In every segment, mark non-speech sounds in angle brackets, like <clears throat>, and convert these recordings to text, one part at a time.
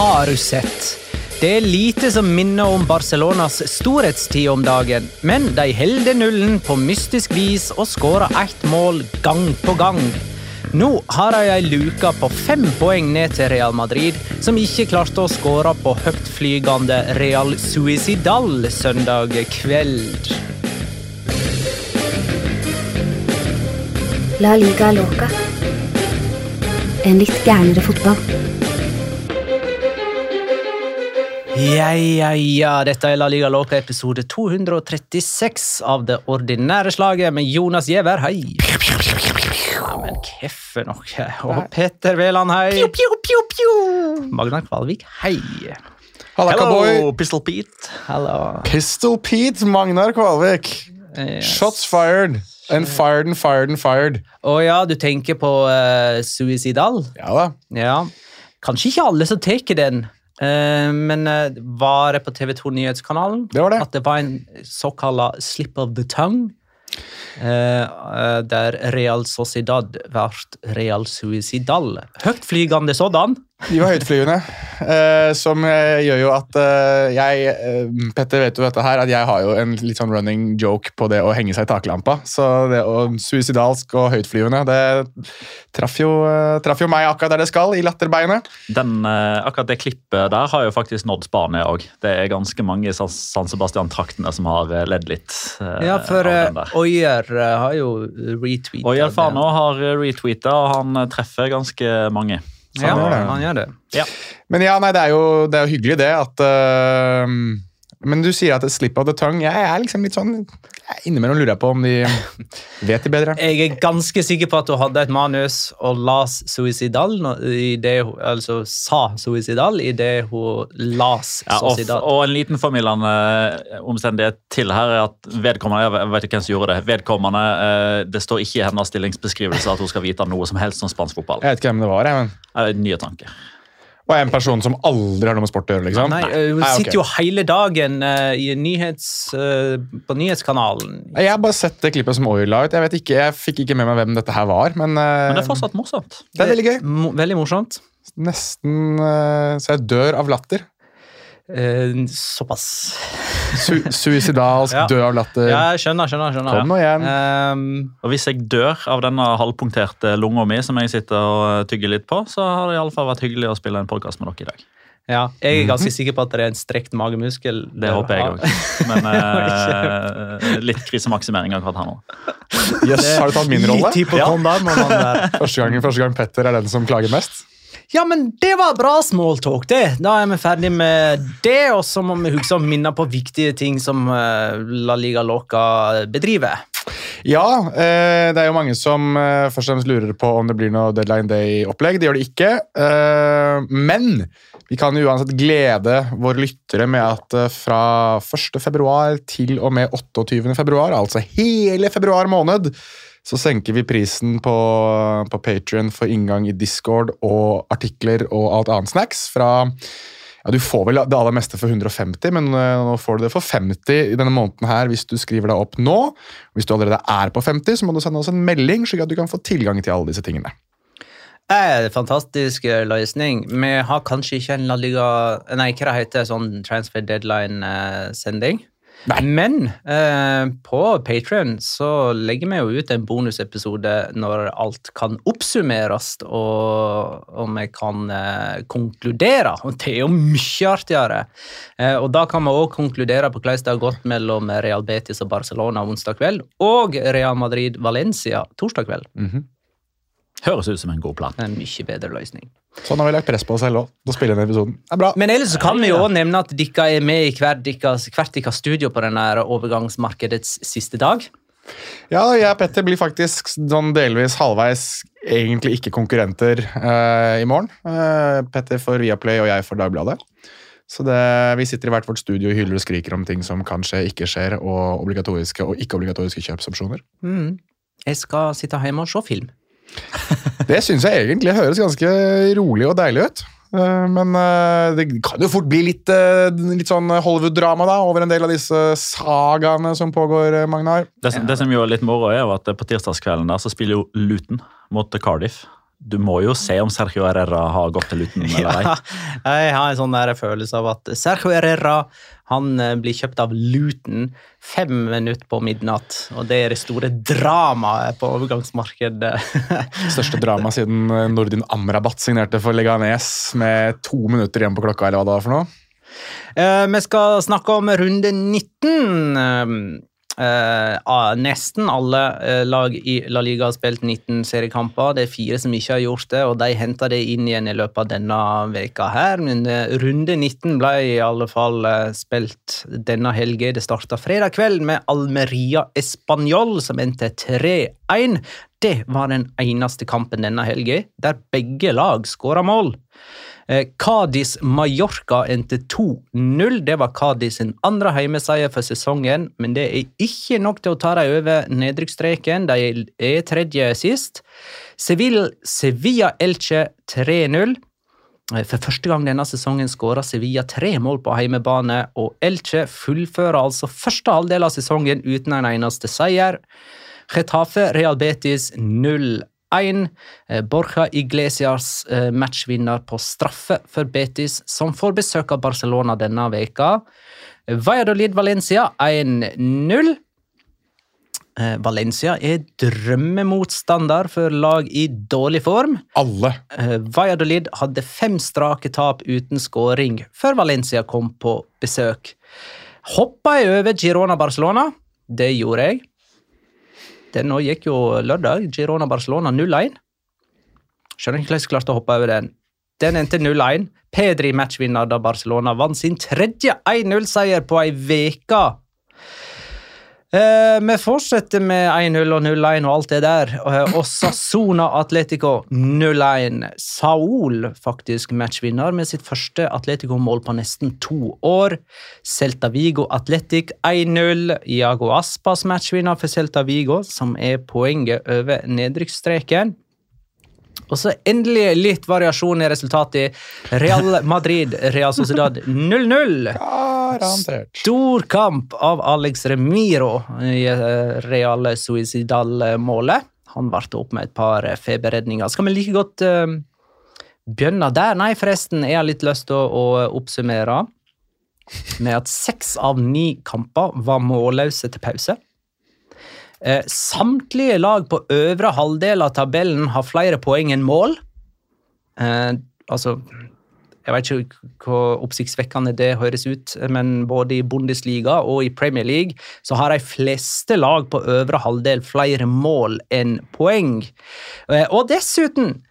Har du sett? Det er lite som minner om Barcelonas storhetstid om dagen, men de holder nullen på mystisk vis og skårer ett mål gang på gang. Nå har de ei luke på fem poeng ned til Real Madrid, som ikke klarte å skåre på høytflygende Real Suicidal søndag kveld. La liga loca. En litt gærnere fotball. Ja, ja, ja. Dette er La Liga Loca episode 236 av det ordinære slaget med Jonas Giæver, hei. Ja, men keffe noe. Og Petter Veland, hei. Magna Kvalvik, hei. Halla, cowboy. Pistol Pete. Hallo. Pistol Pete, Magnar Kvalvik. Yes. Shots fired. And fired and fired and fired. Å ja, du tenker på uh, Suicidal? Ja da. Ja. Kanskje ikke alle som tar den, men eh, var det på TV2 Nyhetskanalen? Det var det. At det var en såkalla slip of the tongue. eh, eh, der Real Sociedad ble Real Suicidal. Høytflygende sådan. De var høytflyvende, uh, som eh, gjør jo at uh, jeg Petter vet jo dette her, at jeg har jo en litt sånn running joke på det å henge seg i taklampa. Så det å suicidalsk og høytflyvende, det traff jo, traff jo meg akkurat der det skal, i latterbeinet. Den, akkurat det klippet der har jo faktisk nådd Spania òg. Det er ganske mange i San- Sebastian-traktene som har ledd litt. Ja, for uh, eh, har jo retweetet Og Fano har retweeta, og han treffer ganske mange. Så, Ja, gjør det. han gjør det. Ja. Men ja, nei, det er jo, det er jo hyggelig, det. at... eh, men du sier at det slip of the tongue. Jeg er liksom litt sånn Innimellom lurer jeg på om de vet det bedre. Jeg er ganske sikker på at hun hadde et manus og las suicidal, i det hun, altså sa suicidal i det hun las Ja, og, suicidal. og en liten formildende omstendighet til her er at vedkommende jeg vet ikke hvem som gjorde det, vedkommende, eh, det står ikke i hennes stillingsbeskrivelse at hun skal vite noe som helst om spansk fotball. Jeg vet ikke hvem det var. jeg, men... Eh, Nye tanker. Og en person som aldri har noe med sport å gjøre. liksom. Nei, hun okay. sitter jo hele dagen uh, i nyhets, uh, på nyhetskanalen. Jeg har bare sett det klippet som Oil la ut. Jeg vet ikke, jeg fikk ikke med meg hvem dette her var, men, uh, Men det er fortsatt morsomt. det er veldig gøy. Mo veldig morsomt. Nesten så jeg dør av latter. Eh, såpass. Su suicidalsk, Ja. dø av latter. Ja, jeg skjønner, skjønner. skjønner. Kom nå igjen. Um, Og hvis jeg dør av denne halvpunkterte lunga mi som jeg sitter og tygger litt på, så har det i alle fall vært hyggelig å spille en podkast med dere i dag. Ja, jeg er ganske sikker på at det er en strekt magemuskel. Det håper jeg òg. Men <laughs> eh, litt krisemaksimering akkurat her nå. Yes, har du tatt min rolle? Litt man være. <laughs> Første gang, første gang Petter er den som klager mest. Ja, men det var bra smalltalk, det. Da er vi ferdig med det, og så må vi huske å minne på viktige ting som eh, La Liga Loca bedriver. Ja, eh, det er jo mange som eh, først og fremst lurer på om det blir noe Deadline Day-opplegg. Det gjør det ikke. Men vi kan uansett glede våre lyttere med at fra 1. februar til og med 28. februar, altså hele februar måned, så senker vi prisen på, på Patrion for inngang i Discord og artikler og alt annet snacks fra ja, Du får vel det aller meste for 150, men eh, nå får du det for 50 i denne måneden her hvis du skriver deg opp nå. Hvis du allerede er på 50, så må du sende oss en melding, slik at du kan få tilgang til alle disse tingene. En fantastisk eh, løsning. Vi har kanskje ikke en La Liga Nei, hva det sånn transfer deadline-sending. Men eh, på Patrion så legger vi jo ut en bonusepisode når alt kan oppsummeres og, og vi kan eh, konkludere. Og det er jo mye artigere. Eh, og da kan vi òg konkludere på hvordan det har gått mellom Real Betis og Barcelona onsdag kveld, og Real Madrid-Valencia torsdag kveld. Høres ut som en god plan. En mye bedre løsning. Sånn har vi lagt press på oss selv òg. Da spiller vi den episoden. Det er bra. Men ellers så kan vi jo også nevne at dere er med i hvert deres, hvert deres studio på denne overgangsmarkedets siste dag. Ja, jeg og Petter blir faktisk sånn delvis halvveis egentlig ikke konkurrenter uh, i morgen. Uh, Petter for Viaplay og jeg for Dagbladet. Så det, vi sitter i hvert vårt studio og hyler og skriker om ting som kanskje ikke skjer, og obligatoriske og ikke-obligatoriske kjøpsopsjoner. Mm. Jeg skal sitte hjemme og se film. <laughs> Det syns jeg egentlig høres ganske rolig og deilig ut. Eh, Men eh, det kan jo fort bli litt, eh, litt sånn Hollywood-drama da, over en del av disse sagaene som pågår, Magnar. Det, det som jo er litt moro, er jo at på tirsdagskvelden der så spiller jo Luton mot Cardiff. Du må jo se om Sergio Herrera har gått til Luton <laughs> eller ei. Ja, jeg har en sånn der følelse av at Sergio Herrera han eh, blir kjøpt av Luton fem minutter på midnatt. Og det er det store dramaet på overgangsmarkedet. <laughs> Største drama siden eh, Nordin Amrabat signerte for Leganes med to minutter igjen på klokka, eller hva det var for noe. Eh, vi skal snakke om runde 19. Ah, nesten alle eh, lag i La Liga har spilt 19 seriekamper. Det er fire som ikke har gjort det, og de henter det inn igjen i løpet av denne veka her. Men eh, runde 19 ble i alle fall eh, spilt denne helga. Det starta fredag kveld med Almeria Español, som endte 3-1. Det var den eneste kampen denne helga der begge lag skåra mål. Eh, Cádiz Mallorca endte 2-0. Det var Cádiz sin andre heimeseier for sesongen, men det er ikke nok til å ta dem over nedrykksstreken. De er tredje sist. Sevilla, Sevilla Elche 3-0. Eh, For første gang denne sesongen skåra Sevilla tre mål på heimebane, og Elche fullfører altså første halvdel av sesongen uten en eneste seier. Getafe Real Betis 0-1. Eh, Borja Iglesias eh, matchvinner på straffe for Betis, som får besøk av Barcelona denne veka. Valladolid Valencia 1-0. Eh, Valencia er drømmemotstander for lag i dårlig form. Alle. Valladolid hadde fem strake tap uten skåring før Valencia kom på besøk. Hoppa jeg over Girona-Barcelona? Det gjorde jeg. Den nå gikk jo lørdag. Girona-Barcelona 0-1. Skjønner ikke hvordan jeg klarte å hoppe over den. Den endte 0-1. Pedri matchvinner da Barcelona vant sin tredje 1-0-seier på ei veke. Eh, vi fortsetter med 1-0 og 0-1 og alt det der. Eh, og Sassona Atletico 0-1. Saul faktisk matchvinner med sitt første Atletico-mål på nesten to år. Celta Vigo Atletic 1-0. Iago Aspas matchvinner for Celta Vigo, som er poenget over nedrykksstreken. Og så endelig litt variasjon i resultatet. Real Madrid, Real Sociedad 0-0. Stor kamp av Alex Remiro i eh, Real Suicidal-målet. Han varte opp med et par eh, feberredninger. Skal vi like godt uh, begynne der? Nei, forresten, jeg har litt lyst til å, å oppsummere med at seks av ni kamper var målløse til pause. Eh, samtlige lag på øvre halvdel av tabellen har flere poeng enn mål. Eh, altså Jeg vet ikke hvor oppsiktsvekkende det høres ut, men både i Bundesliga og i Premier League så har de fleste lag på øvre halvdel flere mål enn poeng. Eh, Og dessuten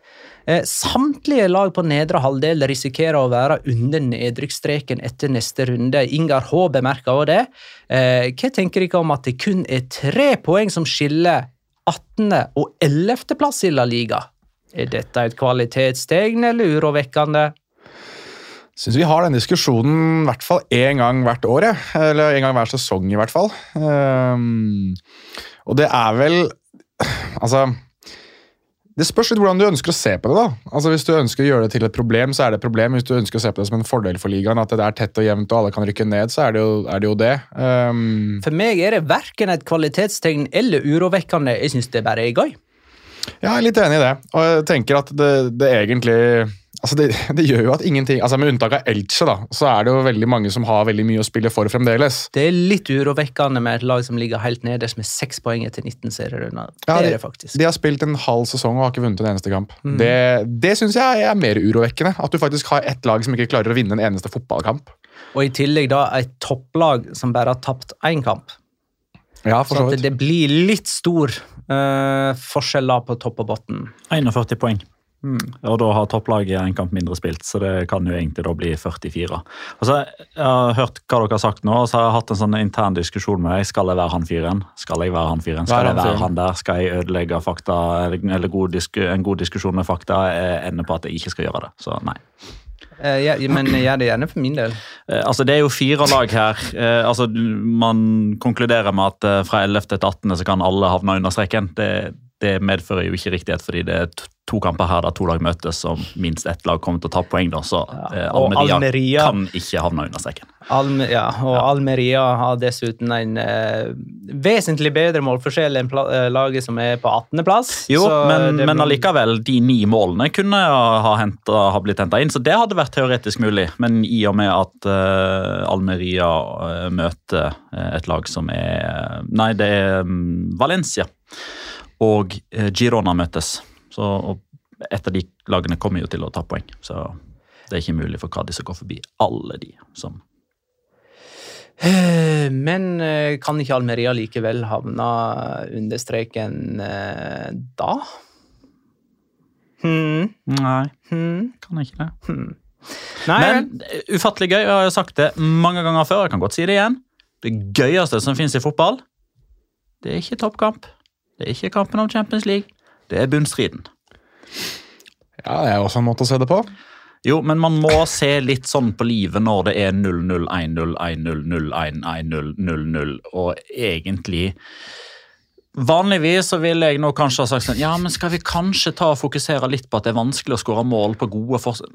Samtlige lag på nedre halvdel risikerer å være under nedrykksstreken etter neste runde. Ingar H bemerker også det. Eh, Hva tenker dere om at det kun er tre poeng som skiller 18. og 11. plass i La Liga? Er dette et kvalitetstegn eller urovekkende? Syns vi har den diskusjonen i hvert fall én gang hvert år. ja. Eller en gang hver sesong, i hvert fall. Um, og det er vel Altså Det spørs litt hvordan du ønsker å se på det. da. Altså Hvis du ønsker å gjøre det til et problem, så er det et problem. Hvis du ønsker å se på det som en fordel for ligaen, at det er tett og jevnt og alle kan rykke ned, så er det jo er det. Jo det. Um... For meg er det verken et kvalitetstegn eller urovekkende. Jeg syns det bare er gøy. Ja, jeg er litt enig i det. Og jeg tenker at det, det egentlig Altså det, <laughs> det gjør jo at ingenting altså Med unntak av Elche, da, så er det jo veldig mange som har veldig mye å spille for fremdeles. Det er litt urovekkende med et lag som ligger helt nederst med seks poeng etter 19 serierunder. Ja, det de- det. De har spilt en halv sesong og har ikke vunnet en eneste kamp. Det, det syns jeg er mer urovekkende. At du faktisk har ett lag som ikke klarer å vinne en eneste fotballkamp. Og i tillegg da et topplag som bare har tapt én kamp. Ja, for Så så at det blir litt stor uh, forskjell da på topp og bunn. 41 poeng. Og da har topplaget en kamp mindre spilt, så det kan jo egentlig da bli 44. Altså, Jeg har hørt hva dere har sagt nå, og så har jeg hatt en sånn intern diskusjon med deg. Skal jeg være han fyren? Skal jeg være han fyren? Skal jeg være han der? Skal jeg ødelegge fakta? Eller, god en god diskusjon med fakta ender på at jeg ikke skal gjøre det. Så nei. Uh, ja, men gjør det gjerne for min del. Uh, altså Det er jo fire lag her. Uh, altså Man konkluderer med at fra 11. til 18. så kan alle havne under streken. Det, det medfører jo ikke riktighet, fordi det er to kamper her der to lag møtes, som minst ett lag kommer til å ta poeng. da, Så ja. Almeria, Almeria- kan ikke havne under streken. Alme, ja, og Almeria har dessuten en eh, vesentlig bedre målforskjell enn eh, laget som er på 18.-plass. Jo, men, men allikevel, de ni målene kunne ha, hentet, ha blitt henta inn, så det hadde vært teoretisk mulig. Men i og med at eh, Almeria eh, møter eh, et lag som er Nei, det er mm, Valencia. Og eh, Girona møtes. Så og et av de lagene kommer jo til å ta poeng. Så det er ikke mulig for Cádiz å gå forbi alle de som Eh, Men eh, kan ikke Almeria likevel havne under streken da? Hmm. Nei, Hmm. kan ikke det. Nei, Men ufattelig gøy, jeg har jo sagt det mange ganger før. Jeg kan godt si det igjen. Det gøyeste som finnes i fotball, det er ikke toppkamp. Det er ikke kampen om Champions League. Det er bunnstriden. Ja, Det er også en måte å se det på. Jo, men man må se litt sånn på livet når det er 0-0, 1-0, 1-0, 0-1, 1-0, 0-0, og egentlig Vanligvis så ville jeg nå kanskje ha sagt sånn Ja, men skal vi kanskje ta og fokusere litt på at det er vanskelig å skåre mål på gode forsøk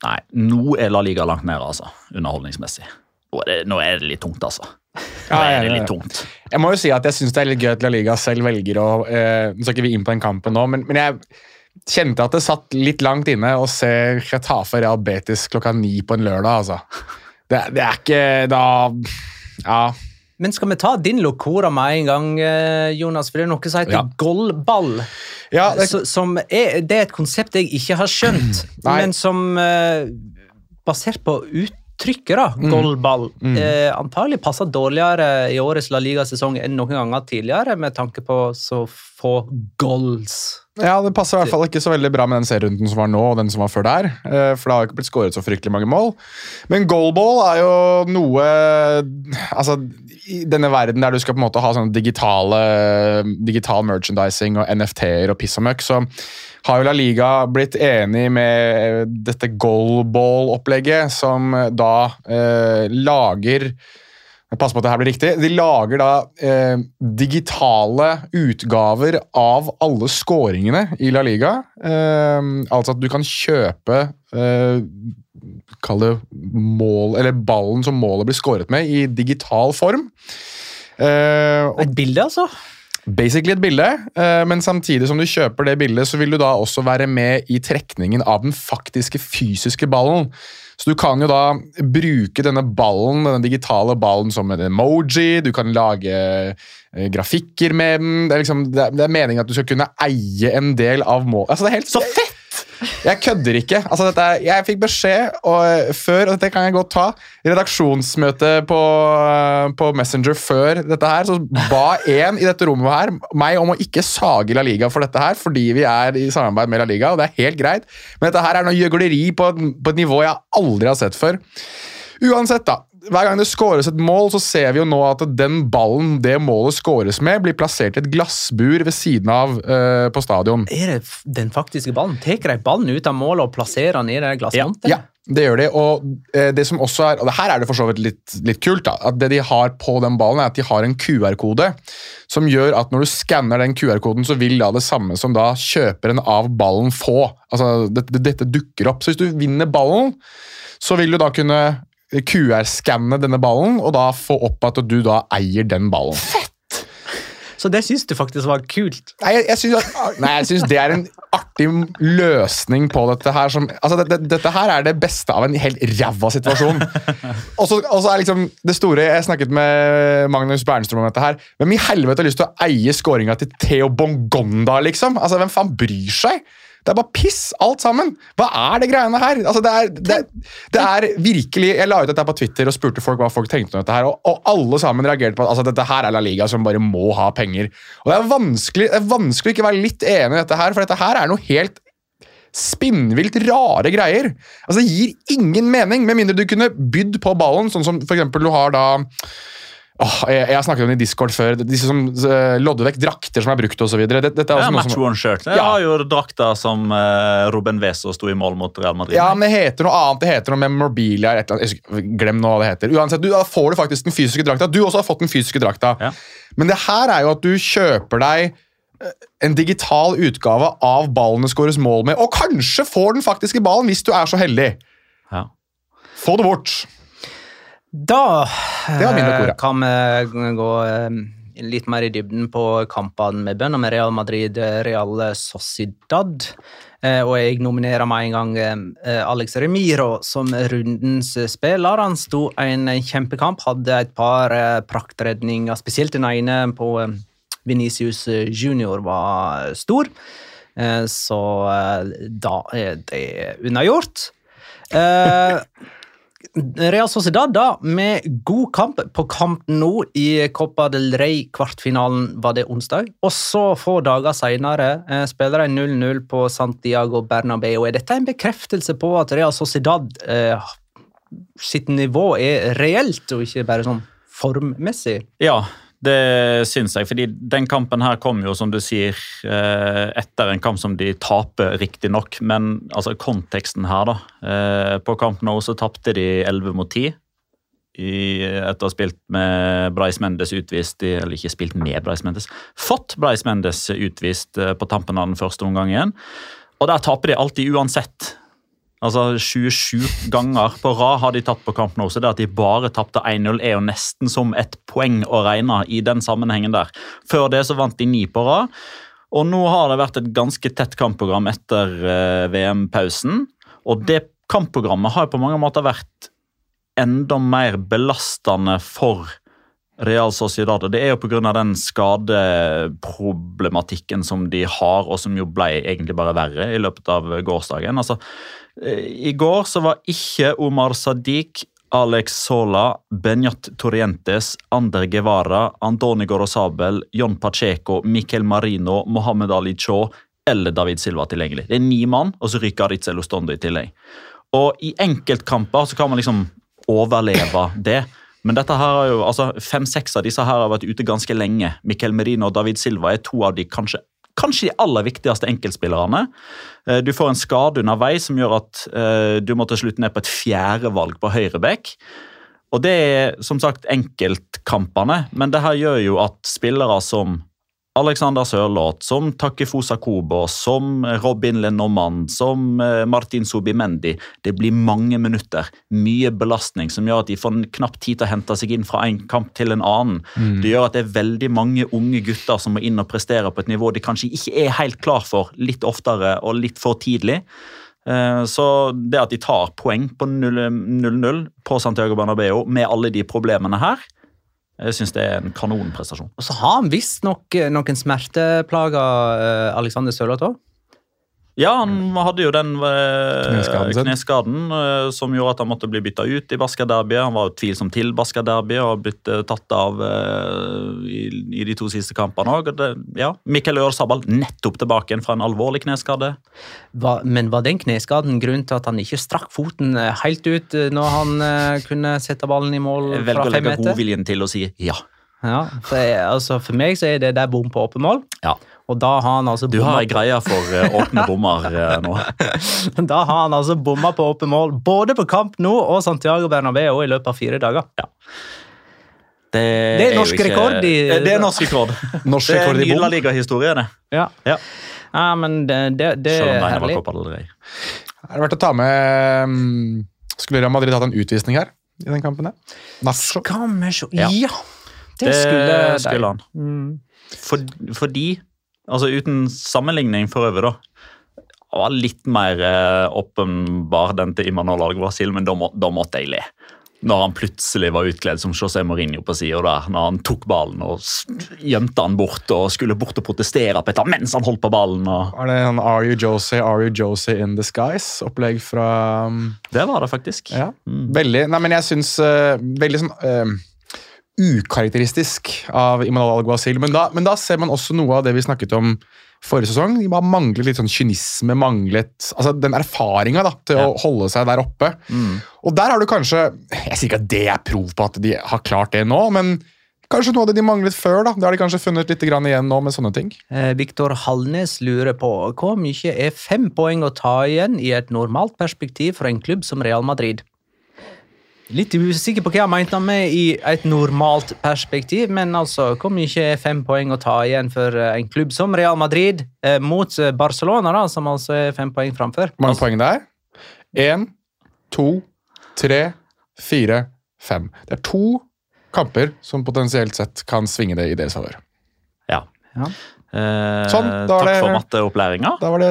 Nei, nå er La Liga langt nede, altså. Underholdningsmessig. Nå er det, nå er det litt tungt, altså. Ja, det er litt tungt. Jeg må jo si at jeg syns det er litt gøy at La Liga selv velger å eh, Nå skal ikke vi inn på den kampen nå, men, men jeg kjente at det satt litt langt inne å se Retafe Real Betis klokka ni på en lørdag, altså. Det, det er ikke da Ja. Men skal vi ta din locora med en gang, eh, Jonas? For det er noe som heter Ja. goalball. ja det, som er, det er et konsept jeg ikke har skjønt, <clears throat> men som eh, Basert på uttrykket, da, goalball, eh, antagelig passer dårligere i årets La Liga-sesong enn noen ganger tidligere, med tanke på så få goals. ja, det passer i hvert fall ikke så veldig bra med den serierunden som var nå, og den som var før der. eh, For det har ikke blitt skåret så fryktelig mange mål. Men goalball er jo noe Altså, i denne verden der du skal på en måte ha sånn digitale digital merchandising og NFT-er og piss og møkk, så har jo La Liga blitt enig med dette goalball-opplegget, som da eh, lager Pass på at det her blir riktig. De lager da eh, digitale utgaver av alle scoringene i La Liga. Eh, altså at du kan kjøpe eh, Kall det mål, eller ballen som målet blir skåret med, i digital form. Eh, og Et bilde, altså? Basically et bilde, eh, men samtidig som du kjøper det bildet, så vil du da også være med i trekningen av den faktiske fysiske ballen. Så du kan jo da bruke denne ballen, denne digitale ballen som en emoji, du kan lage eh, grafikker med den. Det er, liksom, det er, meningen at du skal kunne eie en del av målet. Altså, det er helt Så fett! Jeg kødder ikke. Altså, dette, jeg fikk beskjed og, eh, før, og dette kan jeg godt ta, redaksjonsmøte på, eh, på Messenger før dette her, så ba en i dette rommet her meg om å ikke sage La Liga for dette her, fordi vi er i samarbeid med La Liga, og det er helt greit. Men dette her er noe gjøgleri på, på et nivå jeg aldri har sett før. Uansett, da. Hver gang det skåres et mål, så ser vi jo nå at den ballen det målet skåres med, blir plassert i et glassbur ved siden av uh, på stadion. Er det den faktiske ballen? Tar de ballen ut av målet og plasserer den i det glassmonteret? Ja, det gjør de. Og eh, det som også er, og det her er det for så vidt litt, litt kult, da, at det de har på den ballen, er at de har en QR-kode som gjør at når du skanner den QR-koden, så vil da det samme som da kjøperen av ballen få. Altså, dette, dette dukker opp. Så hvis du vinner ballen, så vil du da kunne QR-skanne denne ballen, og da få opp at du da eier den ballen. Så det syns du faktisk var kult? Nei, jeg, jeg syns at- nei, jeg syns det er en artig løsning på dette her. Som, altså, dette, dette her er det beste av en helt ræva situasjon. Og så er liksom det store Jeg snakket med Magnus Bernstrøm om dette her. Hvem i helvete har lyst til å eie skåringa til Theo Bongonda, liksom? Altså, Hvem faen bryr seg? Det er bare piss, alt sammen. Hva er det greiene her? Altså, det, er, det, det er virkelig Jeg la ut dette på Twitter og spurte folk hva folk tenkte om dette her, og, og alle sammen reagerte på at altså, dette her er La Liga som bare må ha penger. Og Det er vanskelig det er vanskelig å ikke være litt enig i dette her, for dette her er noe helt spinnvilt rare greier. Altså, Det gir ingen mening, med mindre du kunne bydd på ballen, sånn som for eksempel du har da Åh, jeg, jeg har snakket om det i Discord før. Disse som uh, lodder vekk drakter som er brukt osv. Dette, dette er Ja, match som one shirt. Jeg Ja. har jo drakter som uh, Ruben Weso sto i mål mot Real Madrid. Ja, men det heter noe annet. Det heter noe Memorabilia eller et eller annet. Glem nå hva det heter. Uansett, du, Da får du faktisk den fysiske drakta. Du også har fått den fysiske drakta. Ja. Men det her er jo at du kjøper deg eh, en digital utgave av ballen det skåres mål med, og kanskje får den faktiske ballen hvis du er så heldig. Ja. Få det bort. Da eh, kan vi gå eh, litt mer i dybden på kampene med bønner med Real Madrid, eh, Real Sociedad. Og jeg nominerer med en gang Alex Remiro som rundens spiller. Han sto en kjempekamp, hadde et par praktredninger, spesielt den ene på Venicius junior var stor. Så da er det unnagjort. <laughs> Real Sociedad da, med god kamp på kamp nå i Copa del Rey. Kvartfinalen var det onsdag. Og så få dager senere eh, spiller de 0-0 på Santiago Bernabeu. Er dette en bekreftelse på at Real Sociedad eh, sitt nivå er reelt, og ikke bare sånn formmessig? Ja, det syns jeg. fordi den kampen her kom jo, som du sier, eh, etter en kamp som de taper, riktignok. Men altså, konteksten her, da. eh, På kamp nå så tapte de 11 mot 10. I, etter å ha spilt med Brais Mendes utvist, eller ikke spilt med Brais Mendes, fått Brais Mendes utvist eh, på tampen av den første omgangen. Og der taper de alltid uansett. Altså 27 ganger på rad har de tatt på Camp Nou, så det at de bare tapte 1-0 er jo nesten som et poeng å regne i den sammenhengen der. Før det så vant de ni på rad, og nå har det vært et ganske tett kampprogram etter eh, VM-pausen. Og det kampprogrammet har på mange måter vært enda mer belastende for Real Sociedad. Det er jo pga. den skadeproblematikken som de har, og som jo ble egentlig bare verre i løpet av gårsdagen. Altså, eh, I går så var ikke Omar Sadiq, Alex Sola, Benjat Torrientes, Ander Guevara, Antoni Gorosabel, John Pacheco, Miquel Marino, Mohammed Ali Cho eller David Silva tilgjengelig. Det er ni mann, og så ryker Aritzel Ostondo i tillegg. Og i enkeltkamper så kan man liksom overleve det. Men dette her har jo, altså fem-seks av disse her har vært ute ganske lenge. Miquel Merino og David Silva er to av de kanskje, kanskje de aller viktigste enkeltspillerne. Eh, Du får en skade underveis som gjør at eh, du må til slutt ned på et fjerdevalg på høyreback. Og det er som sagt enkeltkampene, men det her gjør jo at spillere som Alexander Sørloth, som Takefusa Kobo, som Robin Lenormand, som eh, Martin Subimendi. Det blir mange minutter, mye belastning, som gjør at de får knapt tid til å hente seg inn fra en kamp til en annen. Det gjør at det er veldig mange unge gutter som må inn og prestere på et nivå de kanskje ikke er helt klar for litt oftere og litt for tidlig. Eh, Så det at de tar poeng på 0-0 på Santiago Bernabeu med alle de problemene her, jeg syns det er en kanonprestasjon. Og så har han visstnok noen smerteplager, eh, Alexander Sørloth òg. Ja, han hadde jo den eh, Kneskaden kneskaden eh, som gjorde at han måtte bli bytta ut i Baska-derbyet. Han var jo tvilsom til Baska-derbyet og har blitt tatt av eh, i, i de to siste kampene òg. Ja, Mikkel Ørsabal nettopp tilbake igjen fra en alvorlig kneskade. Hva, men var den kneskaden grunnen til at han ikke strakk foten helt ut når han kunne sette ballen i mål Jeg velger å legge meter? godviljen til å si ja. Ja, for, jeg, altså, for meg så er det der bom på åpen mål, ja. Og da har han altså Du har ei greie for eh, åpne bommer eh, nå. <laughs> Da har han altså bomma på åpne mål, både på Camp Nou og Santiago Bernabeu i løpet av fire dager. Det, er jo norsk ikke- rekord i- Det er norsk rekord. <laughs> Norsk Det er rekord en i ny La bom. liga historiene. det. Ja. Ja. Ja, men det, det, det er det herlig. Er det verdt å ta med mm, Skulle Real Madrid hatt en utvisning her i den kampen? Nacho. Skal vi se Ja. Ja, det, Det skulle de. skulle han. Mm. For, fordi Altså uten sammenligning for øvrig, da. Han var litt mer eh, åpenbar den til Imanol Alguacil, men da, må, da måtte jeg le. Når han plutselig var utkledd som José Mourinho på sida der. Når han tok ballen og gjemte han bort og skulle bort og protestere på et eller mens han holdt på ballen. Og Var det en Are you Jose, Are you Jose in disguise? Opplegg fra mm, det var det faktisk. Ja. Mm. Veldig Nei, men jeg syns uh, Veldig sånn eh, ukarakteristisk av Imanal Al-Ghazil. Men men da ser man også noe av det vi snakket om forrige sesong. De bare manglet litt sånn kynisme, manglet altså den erfaringa til Ja. å holde seg der oppe. Mm. Og der har du kanskje Jeg sier ikke at det er prov på at de har klart det nå, men kanskje noe av det de manglet før. da. Det har de kanskje funnet litt grann igjen nå med sånne ting. Eh, Viktor Hallnes lurer på hvor mye er fem poeng å ta igjen i et normalt perspektiv for en klubb som Real Madrid? Litt usikker på hva jeg mente med i et normalt perspektiv, men altså, kom er fem poeng å ta igjen for eh, en klubb som Real Madrid eh, mot eh, Barcelona, da, som altså er fem poeng framfor? Hvor mange poeng det er? Én, to, tre, fire, fem. Det er to kamper som potensielt sett kan svinge det i deres favør. Ja. Ja. Eh, Sånn, takk det- for matteopplæringa. Da var det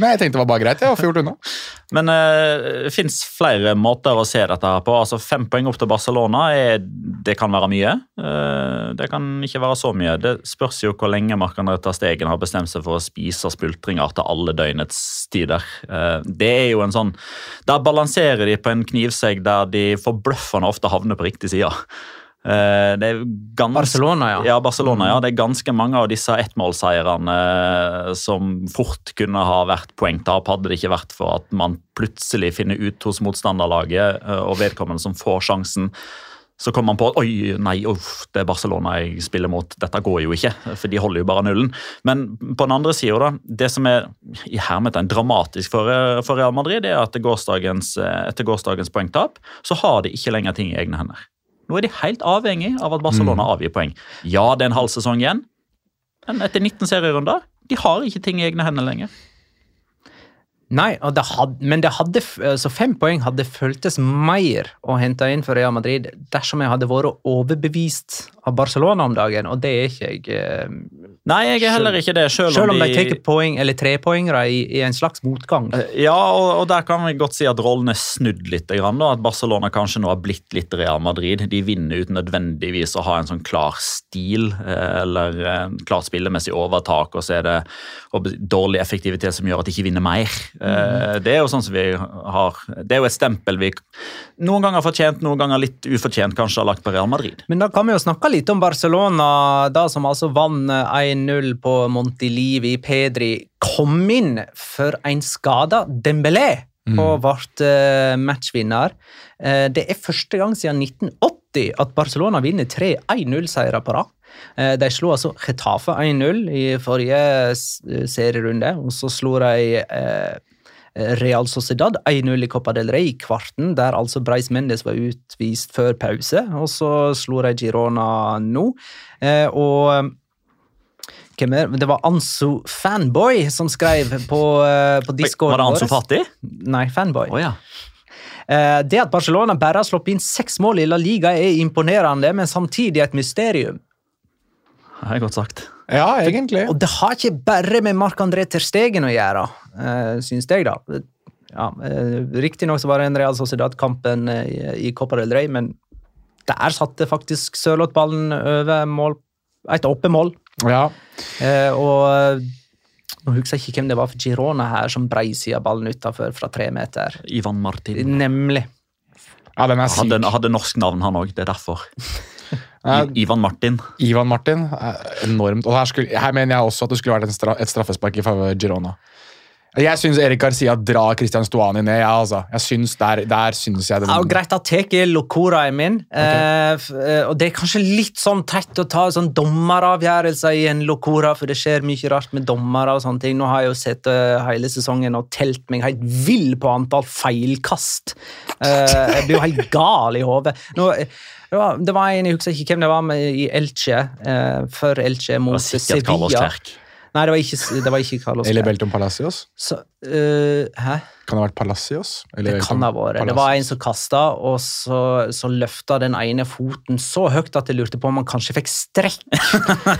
Nei, jeg tenkte det var bare greit. Jeg har gjort unna. <laughs> Men eh, det fins flere måter å se dette her på. Altså Fem poeng opp til Barcelona er, det kan være mye. Eh, det kan ikke være så mye. Det spørs jo hvor lenge Marc-André Stegen har bestemt seg for å spise spultringer til alle døgnets tider. Eh, det er jo en sånn Der balanserer de på en knivsegg der de forbløffende ofte havner på riktig side. Eh, det er gans- Barcelona, ja. ja. Barcelona, ja. Det er ganske mange av disse ettmålseierne eh, som fort kunne ha vært poengtap, hadde det ikke vært for at man plutselig finner ut hos motstanderlaget eh, og vedkommende som får sjansen. Så kommer man på at oi, nei, uff, det er Barcelona jeg spiller mot. Dette går jo ikke, for de holder jo bare nullen. Men på den andre sida. Det som er i hermeten dramatisk for, for Real Madrid, det er at gårsdagens, etter gårsdagens poengtap, så har de ikke lenger ting i egne hender. Nå er de helt avhengig av at Barcelona avgir poeng. Ja, det er en halv sesong igjen, men etter 19 serierunder de har ikke ting i egne hender lenger. Nei, det had, men det hadde, så altså fem poeng hadde føltes mer å hente inn for Real Madrid dersom jeg hadde vært overbevist av Barcelona om dagen, og det er ikke jeg. eh, Nei, jeg er heller ikke det, selv, Selv om de de tar poeng, eller trepoengere i, i en slags motgang. Ja, og, og der kan vi godt si at rollen er snudd litt. Grann, da, at Barcelona kanskje nå har blitt litt Real Madrid. De vinner uten nødvendigvis å ha en sånn klar stil eh, eller klart spillemessig overtak, og så er det dårlig effektivitet som gjør at de ikke vinner mer. Eh, Det er jo sånn som vi har Det er jo et stempel vi noen ganger fortjent, noen ganger litt ufortjent kanskje har lagt på Real Madrid. Men da kan vi jo snakke litt om Barcelona, da som altså vant 1-0 på Montilivi. Pedri kom inn for en skada Dembélé og ble eh, matchvinner. Eh, det er første gang siden 1980 at Barcelona vinner tre 1-0-seire på rad. Eh, de slo altså Getafe 1-0 i forrige serierunde, og så slo de eh, Real Sociedad 1-0 i Copa del Rey i kvarten, der altså Breis Mendes var utvist før pause. Og så slo de Girona nå. Eh, og er det? Var Anso Fanboy som skrev på, eh, på Discord. Var det Anso Fati? Nei, Fanboy. Oh, ja. Eh, det at Barcelona bare har sluppet inn seks mål i La Liga, er imponerende, men samtidig et mysterium. Det er godt sagt. Ja, egentlig. Og det har ikke bare med Marc-André Ter Stegen å gjøre, uh, syns jeg, da. Ja, uh, Riktignok var det en Real Sociedad-kampen eh, i, i Copa del Rey, men der satte faktisk Sørloth ballen over mål, et åpent mål. Ja. Eh, og Nå husker jeg ikke hvem det var for Girona her som breisida ballen utafor fra tre meter. Ivan Martin. Nemlig. Ja, den er syk. Hadde, hadde norsk navn, han òg. Det er derfor. <laughs> Ivan Martin. Ivan Martin er enormt. Og her, skulle, her mener jeg også at det skulle vært en stra, et straffespark i favør Girona. Jeg syns Erik Garcia drar Christian Stuani ned. Ja, altså. Jeg synes Der, der synes jeg det Ja, og greit, da tar jeg locoraen min. Eh, f- eh, og det er kanskje litt sånn tett å ta sånn dommeravgjørelser i en Locora, for det skjer mye rart med dommere og sånne ting. Nå har jeg jo sett uh, hele sesongen og telt meg helt vill på antall feilkast. Eh, jeg blir jo helt gal i hodet. Eh, Det var, det var en, jeg husker ikke hvem det var, med, i Elche, eh, før Elche Det mot var sikkert Carlos Sevilla. Nei, det var ikke, det var ikke Carlos Eller Belton Palacios. Så, uh, hæ? Kan det ha vært Palacios? Eller Det kan ha vært. Det var en som kasta, og så, så løfta den ene foten så høyt at jeg lurte på om han kanskje fikk strekk.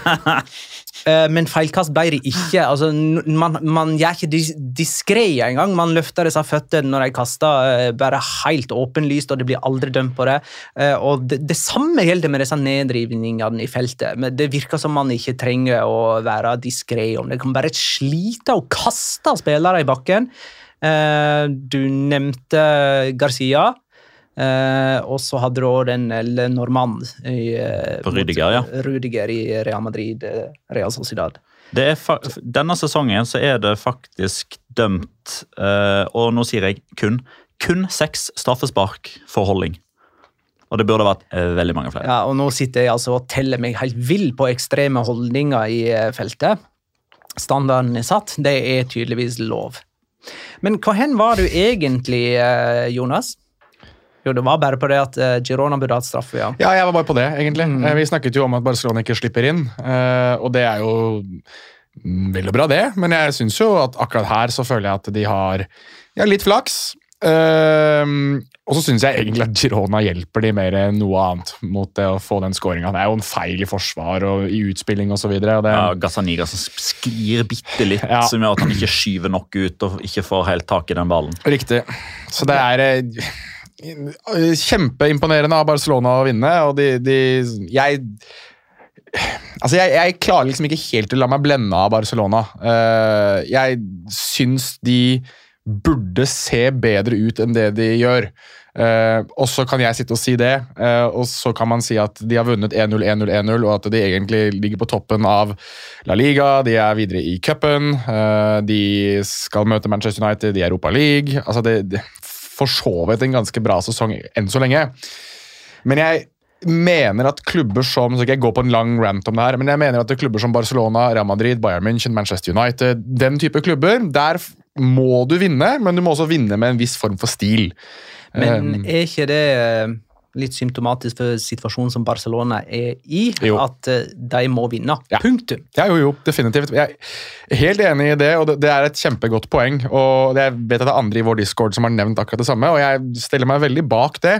<laughs> Eh, Men feilkast ble det ikke. Altså, man, man gjør ikke dis diskré engang. Man løfter disse føttene når de kaster, eh, bare helt åpenlyst, og det blir aldri dømt på det. Eh, Og det, det samme gjelder med disse nedrivningene i feltet. Men det virker som man ikke trenger å være diskré om det. kan bare slite og kaste spillere i bakken. Du nevnte Garcia. Eh, og så hadde du òg den Le Normand i, mot Rudiger, ja. Rudiger i Real Madrid, eh, Real Sociedad. Denne sesongen så er det faktisk dømt, eh, og nå sier jeg kun, kun seks straffespark for holding. Og det burde vært veldig mange flere. Ja, og nå sitter jeg altså og teller meg helt vill på ekstreme holdninger i feltet. Standarden er satt, det er tydeligvis lov. Men hva hen var du egentlig, Jonas? Jo, det var bare på det at eh, Girona burde hatt straffe, ja. Ja, jeg var bare på det, egentlig. Mm. Vi snakket jo om at Barcelona ikke slipper inn, eh, og det er jo vel og bra, det. Men jeg syns jo at akkurat her så føler jeg at de har ja, litt flaks. Uh, og så syns jeg egentlig at Girona hjelper de mer enn noe annet mot det å få den skåringa. Det er jo en feil i forsvar og i utspilling osv. Ja, Gazzaniga som sklir bitte litt, Ja. som gjør at han ikke skyver nok ut og ikke får helt tak i den ballen. Riktig. Så det er eh, kjempeimponerende av Barcelona å vinne, og de, de Jeg Altså, jeg, jeg klarer liksom ikke helt å la meg blende av Barcelona. Uh, jeg syns de burde se bedre ut enn det de gjør. Uh, og så kan jeg sitte og si det, uh, og så kan man si at de har vunnet 1-0, 1-0, 1-0, og at de egentlig ligger på toppen av La Liga, de er videre i cupen, de skal møte Manchester United i Europa League. Altså, det, det for så vidt en ganske bra sesong enn så lenge. Men jeg mener at klubber som så skal jeg gå på en lang rant om det her, men jeg mener at er klubber som Barcelona, Real Madrid, Bayern München, Manchester United, den type klubber, der må du vinne, men du må også vinne med en viss form for stil. Men Um, er ikke det eh, litt symptomatisk for situasjonen som Barcelona er i? Jo. At eh, de må vinne. Ja. Punktum. Ja, jo, jo, definitivt. Jeg er helt enig i det, og det, det er et kjempegodt poeng. og Jeg vet at det er andre i vår discord som har nevnt akkurat det samme, og jeg stiller meg veldig bak det.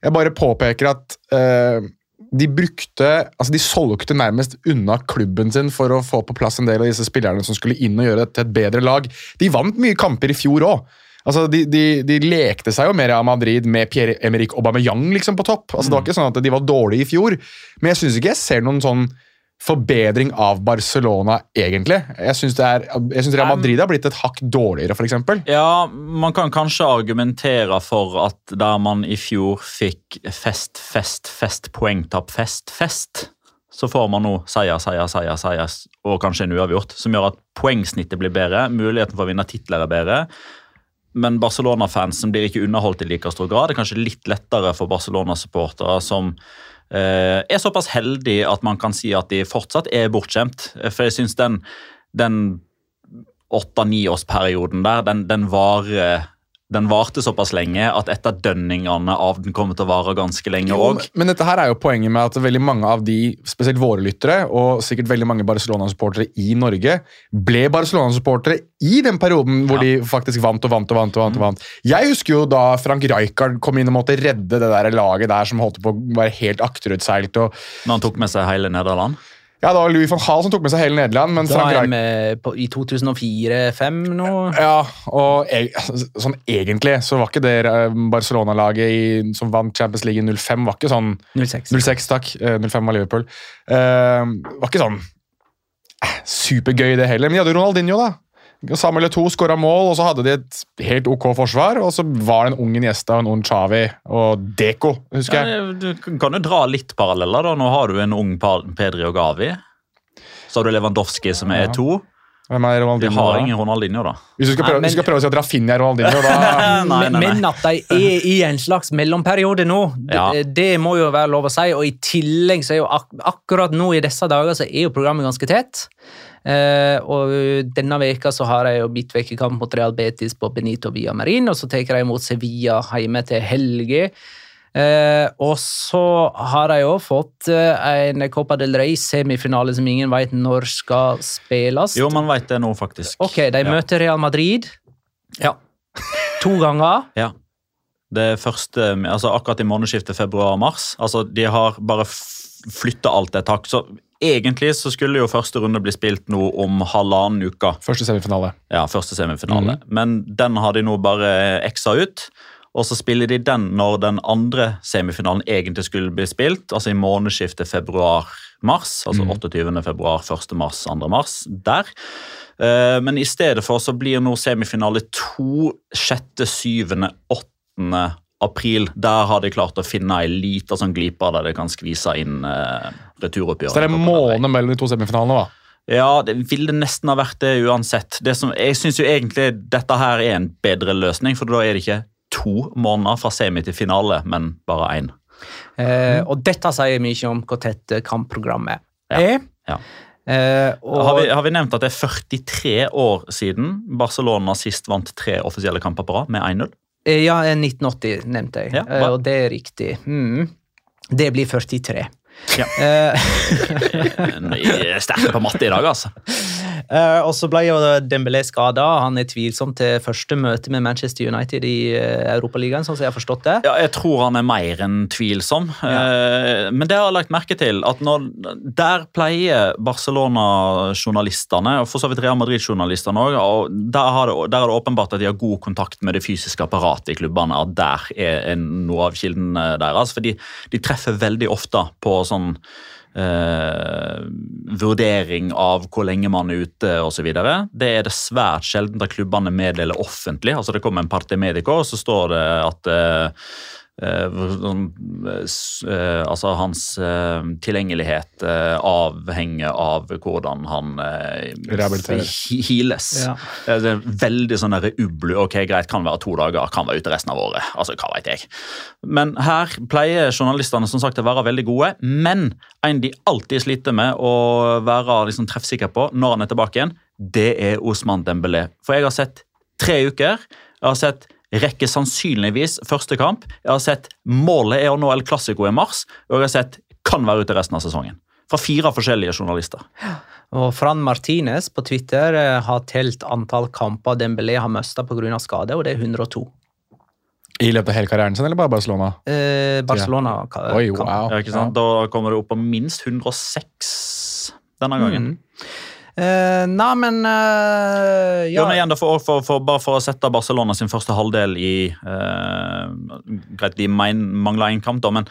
Jeg bare påpeker at uh, de brukte Altså, de solgte nærmest unna klubben sin for å få på plass en del av disse spillerne som skulle inn og gjøre det til et bedre lag. De vant mye kamper i fjor òg. Altså, de, de, de lekte seg jo mer av Madrid med Pierre-Emerick Aubameyang liksom, på topp. Altså, Det var ikke sånn at de var dårlige i fjor, men jeg syns ikke jeg ser noen sånn forbedring av Barcelona, egentlig. Jeg syns Real Madrid har blitt et hakk dårligere, f.eks. Ja, man kan kanskje argumentere for at der man i fjor fikk fest, fest, fest, poengtap, fest, fest, så får man nå seier, seier, seier, seier og kanskje en uavgjort, som gjør at poengsnittet blir bedre, muligheten for å vinne titler er bedre. Men Barcelona-fansen blir ikke underholdt i like stor grad. Det er kanskje litt lettere for Barcelona-supportere som eh, er såpass heldige at man kan si at de fortsatt er bortskjemt. For jeg syns den, den åtte-niårsperioden der, den, den varer den varte såpass lenge at etterdønningene av den kommer til å vare ganske lenge òg. men- men dette her er jo poenget med at veldig mange av de, spesielt våre lyttere, og sikkert veldig mange Barcelona-supportere i Norge, ble Barcelona-supportere i den perioden hvor de faktisk vant og vant og vant. og vant, og vant. Jeg husker jo da Frank Rijkaard kom inn og måtte redde det der laget der som holdt på å være helt akterutseilt. og Når han tok med seg hele Nederland. Ja, Det var Louis van Hall som tok med seg hele Nederland, men Da er vi i 2004-2005 nå. Ja, og sånn egentlig så var ikke det eh, Barcelona-laget som vant Champions League i 05, var ikke sånn 06. 06, takk. Eh, 05 var Liverpool. Uh, var ikke sånn supergøy, det heller. Men de hadde Ronaldinho, da. Samuel Eto skåra mål, og så hadde de et helt ok forsvar. Og så var det en ung Iniesta og en ung Chavi og Deco, husker jeg. Ja, du kan jo dra litt paralleller. da. Nå har du en ung Pedri og Gavi. Så har du Lewandowski, som er to. Hvem er Ronaldinho? Vi har ingen Ronaldinho, da. Hvis du skal prøve, Nei, men- du skal prøve å si at Rafinha er Ronaldinho, da <laughs> Nei, nei, nei. Men at de er i en slags mellomperiode nå, det, Ja. det må jo være lov å si. Og i tillegg så er jo ak akkurat nå i disse dager så er jo programmet ganske tett. Eh, og denne veka så har jeg jo midtvekekamp mot Real Betis på Benito Via Marin, og så tar jeg imot Sevilla hjemme til helge. Eh, og så har jeg òg fått eh, en Copa del Rey-semifinale som ingen vet når skal spilles. Jo, man veit det nå, faktisk. Ok, de Ja. møter Real Madrid Ja. to ganger. <laughs> Ja. Det første, altså akkurat i månedsskiftet februar-mars. Altså, de har bare flytta alt et hakk. Så egentlig så skulle jo første runde bli spilt nå om halvannen uke. Første semifinale. Ja, første semifinale. Men den har de nå bare eksa ut. Og så spiller de den når den andre semifinalen egentlig skulle bli spilt, altså i månedsskiftet februar-mars. Altså 28. februar, 1. mars, 2. mars. Der. Eh, Men i stedet for så blir nå semifinale 2 6., 7., 8. april. Der har de klart å finne ei lita sånn glipe der de kan skvise inn uh, returoppgjøret. Så det er en måned mellom de to semifinalene, da. Ja, det ville nesten ha vært det uansett. Det som, jeg syns jo egentlig dette her er en bedre løsning, for da er det ikke to måneder fra semi til finale, men bare én. Eh, og dette sier mye om hvor tett kampprogrammet kampprogrammet Ja, er. ja. Eh, og, Har vi, har vi nevnt at det er 43 år siden Barcelona sist vant tre offisielle kamper på rad med 1-0? Eh, ja, eh, 1980 nevnte jeg, Ja, eh, og det er riktig. Mm. Det blir 43. Ja. Eh, <laughs> <laughs> Jeg er Sterke på matte i dag, altså. <laughs> eh, og så ble jo Dembélé skada. Han er tvilsom til første møte med Manchester United i uh, Europaligaen, sånn som jeg har forstått det. Ja, jeg tror han er mer enn tvilsom. Eh, Men det har jeg lagt merke til. at når, Der pleier Barcelona-journalistene, og for så vidt Real Madrid-journalistene òg, og der, det- der er det åpenbart at de har god kontakt med det fysiske apparatet i klubbene. At der er en- noe av kilden deres. For de, de treffer veldig ofte på sånn eh, vurdering av hvor lenge man er ute osv. Det er det svært sjelden at klubbene meddeler offentlig. altså Det kommer en parte og så står det at eh, eh, sånn, eh, eh, altså hans tilgjengelighet avhenger av hvordan han heales. Ja. Det er veldig sånn der ublu. Ok, greit, kan være to dager, kan være ute resten av året. altså hva vet jeg. Men her pleier journalistene som sagt å være veldig gode. Men en de alltid sliter med å være liksom treffsikker på når han er tilbake igjen, det er Osman Dembélé. For jeg har sett tre uker. Jeg har sett rekke sannsynligvis første kamp. Jeg har sett målet er å nå El Clásico i mars, og jeg har sett kan være ute resten av sesongen. Fra fire forskjellige journalister. Og Fran Martinez på Twitter eh, har telt antall kamper Dembélé har mista pga. skade, og det er 102. I løpet av hele karrieren sin, eller bare Barcelona? Eh, Barcelona Ja. Oi, wow. Ja, ikke sant? Da kommer det opp på minst 106 denne gangen. Mm. Eh, Nei, men uh, Ja. men igjen for, for, for, Bare for å sette Barcelona sin første halvdel i uh, Greit, de mangla én kamp, da, men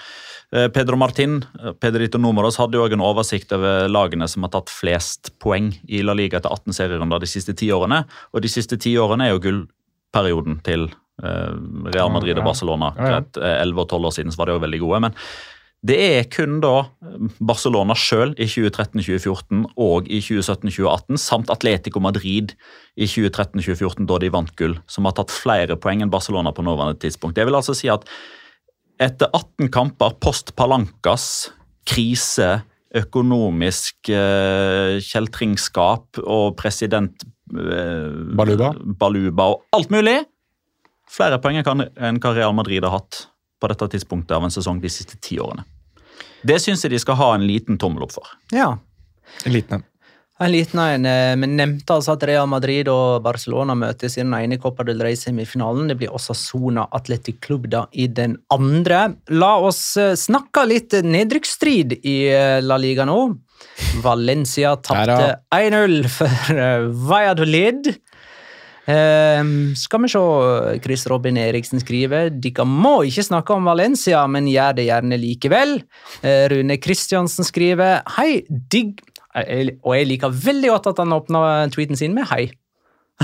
uh, Pedro Martin Pedrito Numeros hadde jo en oversikt over lagene som har tatt flest poeng i La Liga etter 18 serierunder de siste ti årene. Og de siste ti årene er jo gullperioden til Real Madrid og Barcelona. Greit, eh, 11 og 12 år siden så var de jo veldig gode. men det er kun da Barcelona sjøl i 2013-2014 og i 2017-2018, samt Atletico Madrid i 2013-2014, da de vant gull, som har tatt flere poeng enn Barcelona på nåværende tidspunkt. Det vil altså si at etter 18 kamper post Palancas, krise, økonomisk eh, kjeltringskap og president eh, Baluba. Baluba og alt mulig Flere poeng enn hva Real Madrid har hatt på dette tidspunktet av en sesong de siste ti årene. Det syns jeg de skal ha en liten tommel opp for. ja. En liten en. En liten en, Vi men nevnte altså at Real Madrid og Barcelona møtes i den ene Copa del Rey-semifinalen. Det blir også Sona Athletic Club da i den andre. La oss eh, snakke litt nedrykksstrid i eh, La Liga nå. Valencia tapte 1-0 for eh, Valladolid. Ehm, skal vi se, Chris Robin Eriksen skriver Dere må ikke snakke om Valencia, men gjør det gjerne likevel. Uh, Rune Kristiansen skriver Hei, digg Og jeg liker veldig godt at han åpna tweeten sin med hei.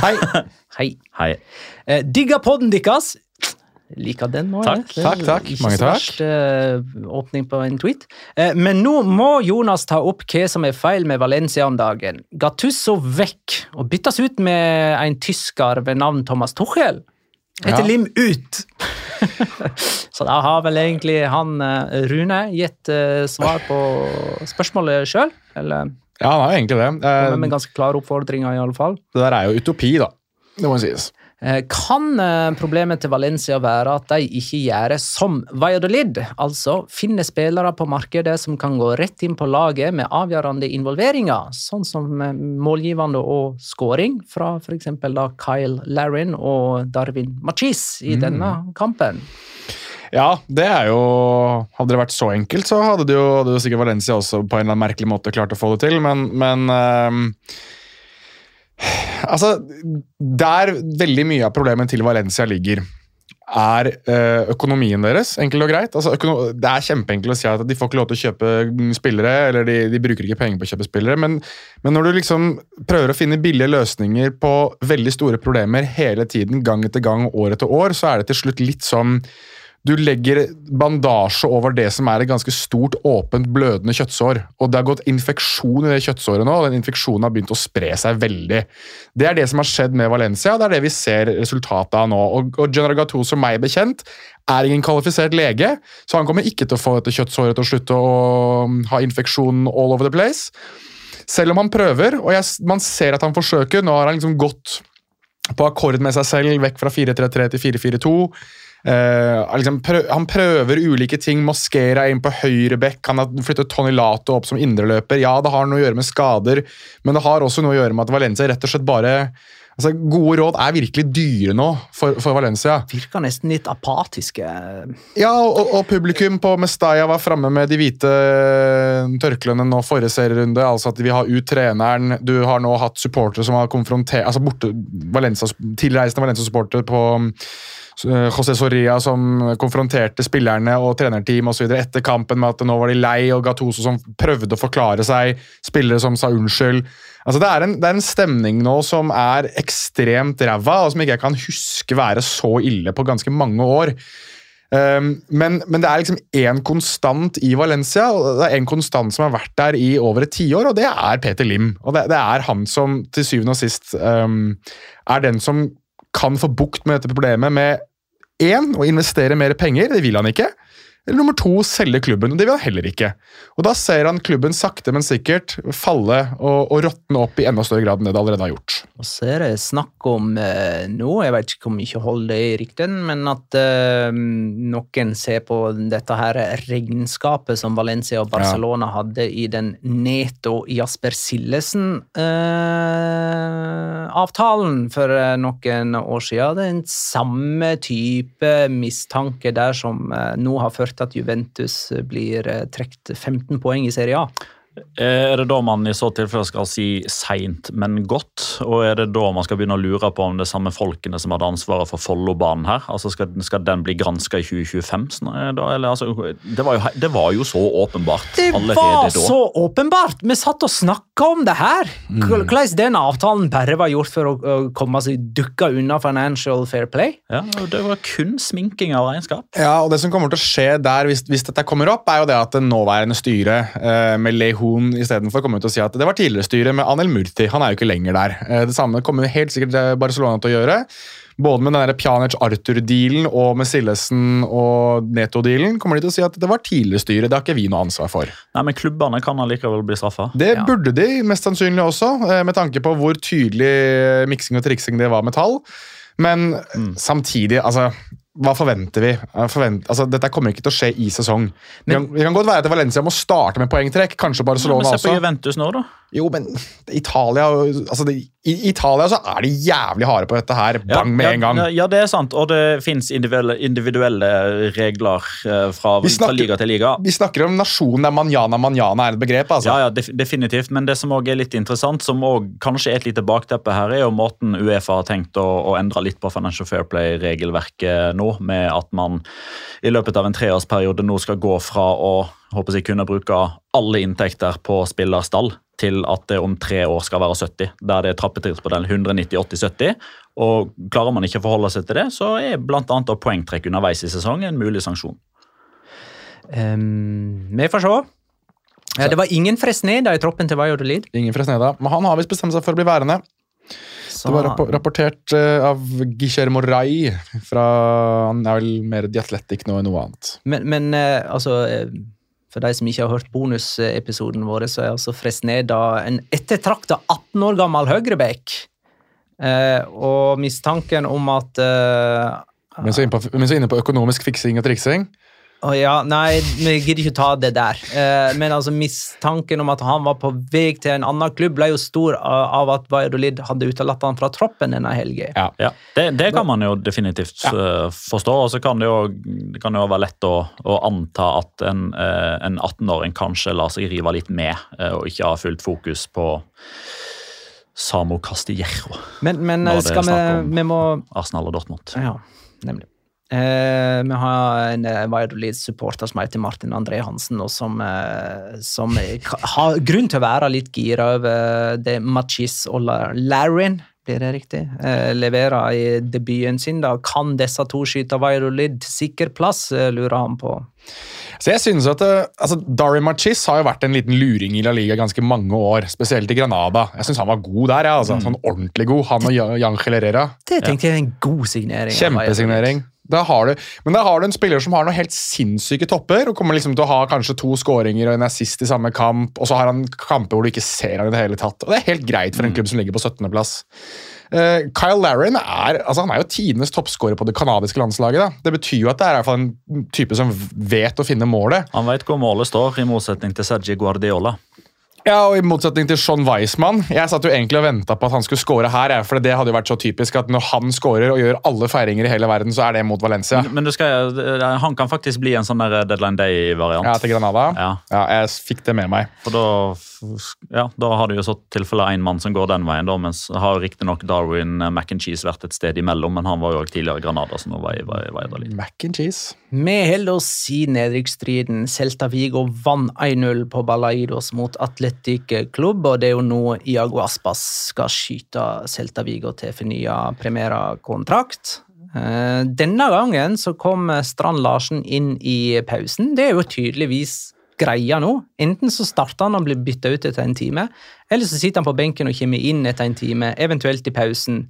Hei. <laughs> Hei. Hei. Eh, digga podden deres. Liker den nå. Takk, takk, takk. Ikke Mange takk. verst eh, åpning på en tweet. Eh, men nå må Jonas ta opp hva som er feil med Valencia om dagen. Gattusso vekk og byttes ut med en tysker ved navn Thomas Tuchel. Etter Ja. Lim ut. <laughs> så da har vel egentlig han eh, Rune gitt svar på spørsmålet sjøl. Eller Ja, han har jo egentlig det. Eh, med ganske klare oppfordringer, i alle fall. det der er jo utopi, da. Det må sies. Eh, Kan eh, problemet til Valencia være at de ikke gjør som Valladolid, altså finner spillere på markedet som kan gå rett inn på laget med avgjørende involveringer, sånn som eh, målgivende og scoring fra f.eks. Kyle Larin og Darwin Machis i denne kampen? Ja, det er jo Hadde det vært så enkelt, så hadde det jo, hadde jo sikkert Valencia også på en eller annen merkelig måte klart å få det til, men, men ehm, Altså, der veldig mye av problemet til Valencia ligger, er eh, økonomien deres, enkelt og greit. Altså, det er kjempeenkelt å si at de får ikke lov til å kjøpe spillere, eller de, de bruker ikke penger på å kjøpe spillere, men, men når du liksom prøver å finne billige løsninger på veldig store problemer hele tiden, gang etter gang, år etter år, så er det til slutt litt sånn du legger bandasje over det som er et ganske stort, åpent, blødende kjøttsår. Og det har gått infeksjon i det kjøttsåret nå, og den infeksjonen har begynt å spre seg veldig. Det er det som har skjedd med Valencia, og det er det vi ser resultatet av nå. Og, og General Gattuso, meg bekjent, er ingen kvalifisert lege, så han kommer ikke til å få dette kjøttsåret til å slutte å um, ha infeksjon all over the place. Selv om han prøver, og jeg, man ser at han forsøker, nå har han liksom gått på akkord med seg selv, vekk fra 4-3-3 til 4-4-2. Eh, han liksom prøv, han prøver ulike ting. Mosquera inn på høyre bekk. Han har flyttet Tony Lato opp som indreløper. Ja, det har noe å gjøre med skader, men det har også noe å gjøre med at Valencia rett og slett bare altså Gode råd er virkelig dyre nå for, for Valencia. Virker nesten litt apatiske. Ja, og, og publikum på Mestalla var framme med de hvite tørklærne nå forrige serierunde. altså at Vi har ut treneren. Du har nå hatt supportere som har konfrontert altså borte, Valencia, Tilreisende Valencia-supportere på eh, José Soria som konfronterte spillerne og trenerteam og så etter kampen med at nå var de lei, og Gattuso som prøvde å forklare seg. Spillere som sa unnskyld. Altså det, er en, det er en stemning nå som er ekstremt ræva, og som ikke jeg kan huske være så ille på ganske mange år. Um, men, men det er liksom én konstant i Valencia, og det er en konstant som har vært der i over et tiår, og det er Peter Lim. Og det, det er han som til syvende og sist um, er den som kan få bukt med dette problemet med én, å investere mer penger. Det vil han ikke. Eller nummer to, selge klubben. og Det vil han heller ikke. Og Da ser han klubben sakte, men sikkert falle og, og råtne opp i enda større grad enn det det allerede har gjort. Og så er det snakk om eh, nå, jeg vet ikke hvor mye hold det er i rykten, men at eh, noen ser på dette her regnskapet som Valencia og Barcelona hadde i den Neto Jasper Sillesen-avtalen for eh, noen år siden. Det er en samme type mistanke der som eh, nå har ført at Juventus blir eh, trukket 15 poeng i Serie A. Er det da man i så tilfelle skal si seint, men godt? Og er det da man skal begynne å lure på om det er samme folkene som hadde ansvaret for Follobanen her? Altså skal, skal den bli granska i 2025? sånn, eh, Da, eller, altså, det, var jo, det var jo så åpenbart Det allerede var da. så åpenbart! Vi satt og snakka om det her! Mm. Hvordan den avtalen bare var gjort for å, å komme seg dukka unna financial fair play. Ja, og det var kun sminking av regnskap. Ja, og Det som kommer til å skje der hvis, hvis dette kommer opp, er jo det at det nåværende styret eh, med Lehun istedenfor kommer til å si at det var tidligere styre med Anel Murti. Han er jo ikke lenger der. Eh, det samme kommer helt sikkert eh, Barcelona til å gjøre. Både med den Pjanic-Arthur-dealen og med Sillesen og Neto-dealen kommer de til å si at det var tidligere styre. Det har ikke vi noe ansvar for. Nei, Men klubbene kan allikevel bli straffa. Det Ja. burde de mest sannsynlig også, eh, med tanke på hvor tydelig miksing og triksing det var med tall. Men samtidig, altså hva forventer vi? Forvent, altså, dette kommer ikke til å skje i sesong. Men, det, kan, det, kan godt være at Valencia må starte med poengtrekk. Kanskje Ja, men Barcelona se på. Juventus nå, da. Jo, men Italia altså det, I Italia så er de jævlig harde på dette her. Ja, Bang med ja, en gang. Ja, ja, det er sant, og det fins individuelle, individuelle regler eh, fra, snakker- fra liga til liga. Vi snakker om nasjonen der manjana manjana er et begrep. altså. Ja, ja, def definitivt, men det som også er litt interessant, som også kanskje er et lite bakteppe her, er jo måten Uefa har tenkt å, å endre litt på Financial Fair Play-regelverket nå, med at man i løpet av en treårsperiode nå skal gå fra å håper jeg, kunne bruke alle inntekter på spillerstall til at det om tre år skal være 70, der det er trappetrinsmodell 190, 80, 70. Og Klarer man ikke å forholde seg til det, så er bl.a. poengtrekk underveis i sesongen en mulig sanksjon. Um, vi får se. Ja, det var ingen Fresneda i troppen til Valladolid. Ingen Fresneda. Men han har visst bestemt seg for å bli værende. Så, Det var rapportert eh, av Guillermo Rai. Fra, han er vel mer The Athletic nå enn noe annet. Men, men eh, altså eh, For de som ikke har hørt bonusepisoden vår, så er altså Fresneda en ettertrakta 18 år gammel høyreback. Eh, og mistanken om at eh, Men så på, men så inne på økonomisk fiksing og triksing. Å ja, nei, vi gidder ikke ta det der. Eh, men altså, mistanken om at han var på vei til en annen klubb, ble jo stor av at Vajadolid hadde utelatt han fra troppen denne helgen. Ja. Ja, det, det kan man jo definitivt ja. forstå. Og så kan det jo, det kan jo være lett å, å anta at en, eh, en 18-åring kanskje lar seg rive litt med, eh, og ikke har fullt fokus på Samo Castillejo, Men, men skal vi, vi må Arsenal og Dortmund. Ja, nemlig. Eh, vi har en eh, Valladolid-supporter som heter Martin André Hansen, og som, eh, som har grunn til å være litt gira over det Machis og La- Larin, blir det riktig, eh, leverer i debuten sin. da. Kan disse to skyte Valladolid til sikker plass, lurer han på. Så jeg synes at altså, Dari Machis har jo vært en liten luring i La Liga ganske mange år, spesielt i Granada. Jeg syns han var god der. Ja, altså, Sånn ordentlig god. Han og Jan- Herrera. Det tenkte jeg er en god signering. Kjempesignering. Da har du, men da har du en spiller som har noen helt sinnssyke topper, og kommer liksom til å ha kanskje to skåringer og en assist i samme kamp, og så har han kamper hvor du ikke ser han i det hele tatt. Og Det er helt greit for en klubb som ligger på 17.-plass. Uh, Kyle Larin er, altså han er jo tidenes toppskårer på det canadiske landslaget. da. Det betyr jo at det er i hvert fall en type som vet å finne målet. Han vet hvor målet står, i motsetning til Sergi Guardiola. Ja, og I motsetning til Sean Weissmann. Jeg satt jo egentlig og venta på at han skulle score her. For det hadde jo vært så typisk at når han scorer og gjør alle feiringer i hele verden, så er det mot Valencia. Men du skal, han kan faktisk bli en sånn der deadline day-variant. Ja, til Granada. Ja. Ja, jeg fikk det med meg. For da, ja, da har du jo så tilfelle én mann som går den veien, da, mens har riktignok Darwin eh, Mac Cheese vært et sted imellom, men han var jo også tidligere i Granada, så nå var jeg, var jeg, var jeg der litt. Vi holder oss i nedrykksstriden. Celta Vigo vant 1-0 på Balaidos mot Atletic Klubb, og det er jo nå Iago Aspas skal skyte Celta Vigo til fornya Primera-kontrakt. Eh, Denne gangen så kom Strand Larsen inn i pausen. Det er jo tydeligvis greia nå. Enten så starter han og blir bytta ut etter en time, eller så sitter han på benken og kommer inn etter en time, eventuelt i pausen.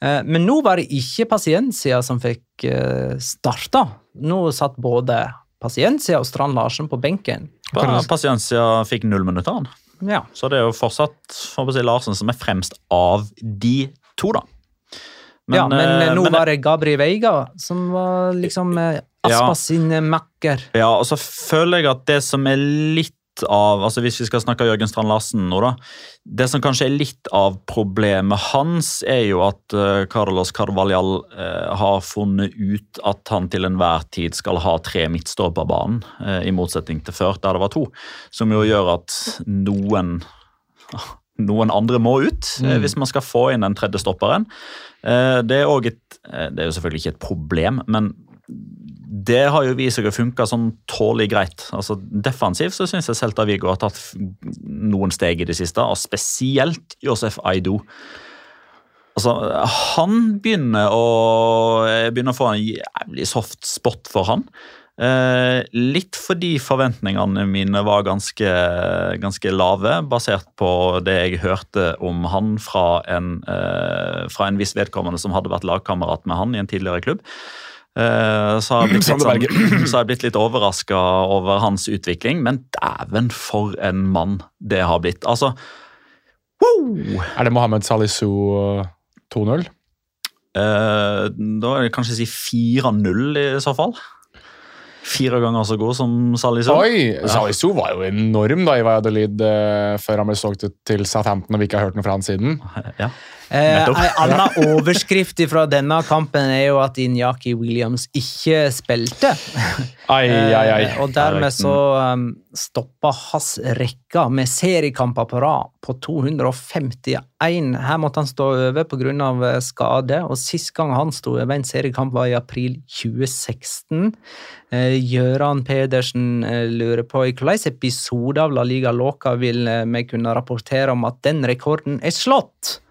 Eh, Men nå var det ikke pasientsida som fikk eh, starta. Nå satt både Paciencia og Strand Larsen på benken. Pa- Paciencia fikk null minutter, han. Ja. Så det er jo fortsatt får si, Larsen som er fremst av de to, da. Men, ja, men eh, eh, nå men- var det Gabri Veiga som var liksom eh, Aspas sin eh, makker. Ja, og så føler jeg at det som er litt av altså Hvis vi skal snakke Jørgen Strand Larsen nå, da. Det som kanskje er litt av problemet hans, er jo at eh, Carlos Carvalhal eh, har funnet ut at han til enhver tid skal ha tre midtstopperbanen, på banen, eh, i motsetning til før, der det var to. Som jo gjør at noen <laughs> noen andre må ut mm. hvis man skal få inn den tredje stopperen. Det er, et, det er jo selvfølgelig ikke et problem, men det har jo vist seg å funke sånn tålelig greit. Altså Defensivt så syns jeg Celta Viggo har tatt noen steg i det siste, og spesielt Josef Aido. Altså, Han begynner å, begynner å få en jævlig soft spot for han. Eh, litt fordi forventningene mine var ganske, ganske lave, basert på det jeg hørte om han fra en, eh, fra en viss vedkommende som hadde vært lagkamerat med han i en tidligere klubb. Eh, så har jeg blitt litt, sånn, blitt litt overraska over hans utvikling, men dæven for en mann det har blitt. Altså, wow! Er det Mohammed Salisu 2-0? Eh, da er det kanskje si 4-0 i så fall. Fire ganger så god som Salisu. Oi! Salisu var jo enorm da i Valladolid eh, før han ble solgt ut til Southampton, og vi ikke har hørt noe fra han siden. Ja. Eh, en annen overskrift fra denne kampen er jo at Inyaki Williams ikke spilte. Ai, ai, ai. Eh, og dermed så um, stoppa hans rekke med seriekamper på rad på 251. Her måtte han stå over pga. skade, og sist gang han sto over en seriekamp, var i april 2016. Eh, Gøran Pedersen eh, lurer på i hvilken episode av La Liga Loca vil eh, vi kunne rapportere om at den rekorden er slått?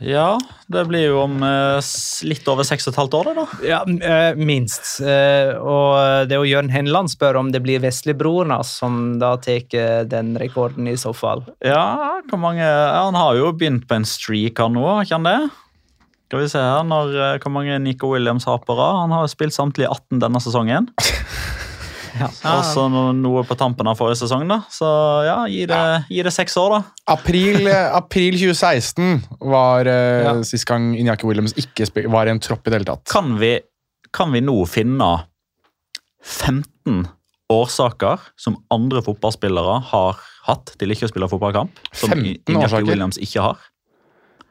Ja, det blir jo om eh, litt over seks og et halvt år, da. Ja, eh, minst. Eh, og det er jo Jørn Henland spør om det blir veslebrorene som da tar den rekorden, i så fall. Ja, hvor mange Han har jo begynt på en streak, han nå, har ikke han det? Skal vi se her, når, Hvor mange Nico Williams har på rad? Han har jo spilt samtlige 18 denne sesongen. <laughs> Og så noe på tampen av forrige sesong, da. Så ja, gi det, gi det seks år, da. April, eh, april 2016 var uh, Ja. sist gang Inyaki Williams ikke var i en tropp i det hele tatt. Kan vi, kan vi nå finne 15 årsaker som andre fotballspillere har hatt til ikke å spille fotballkamp? Som 15 Iñaki årsaker? Williams ikke har?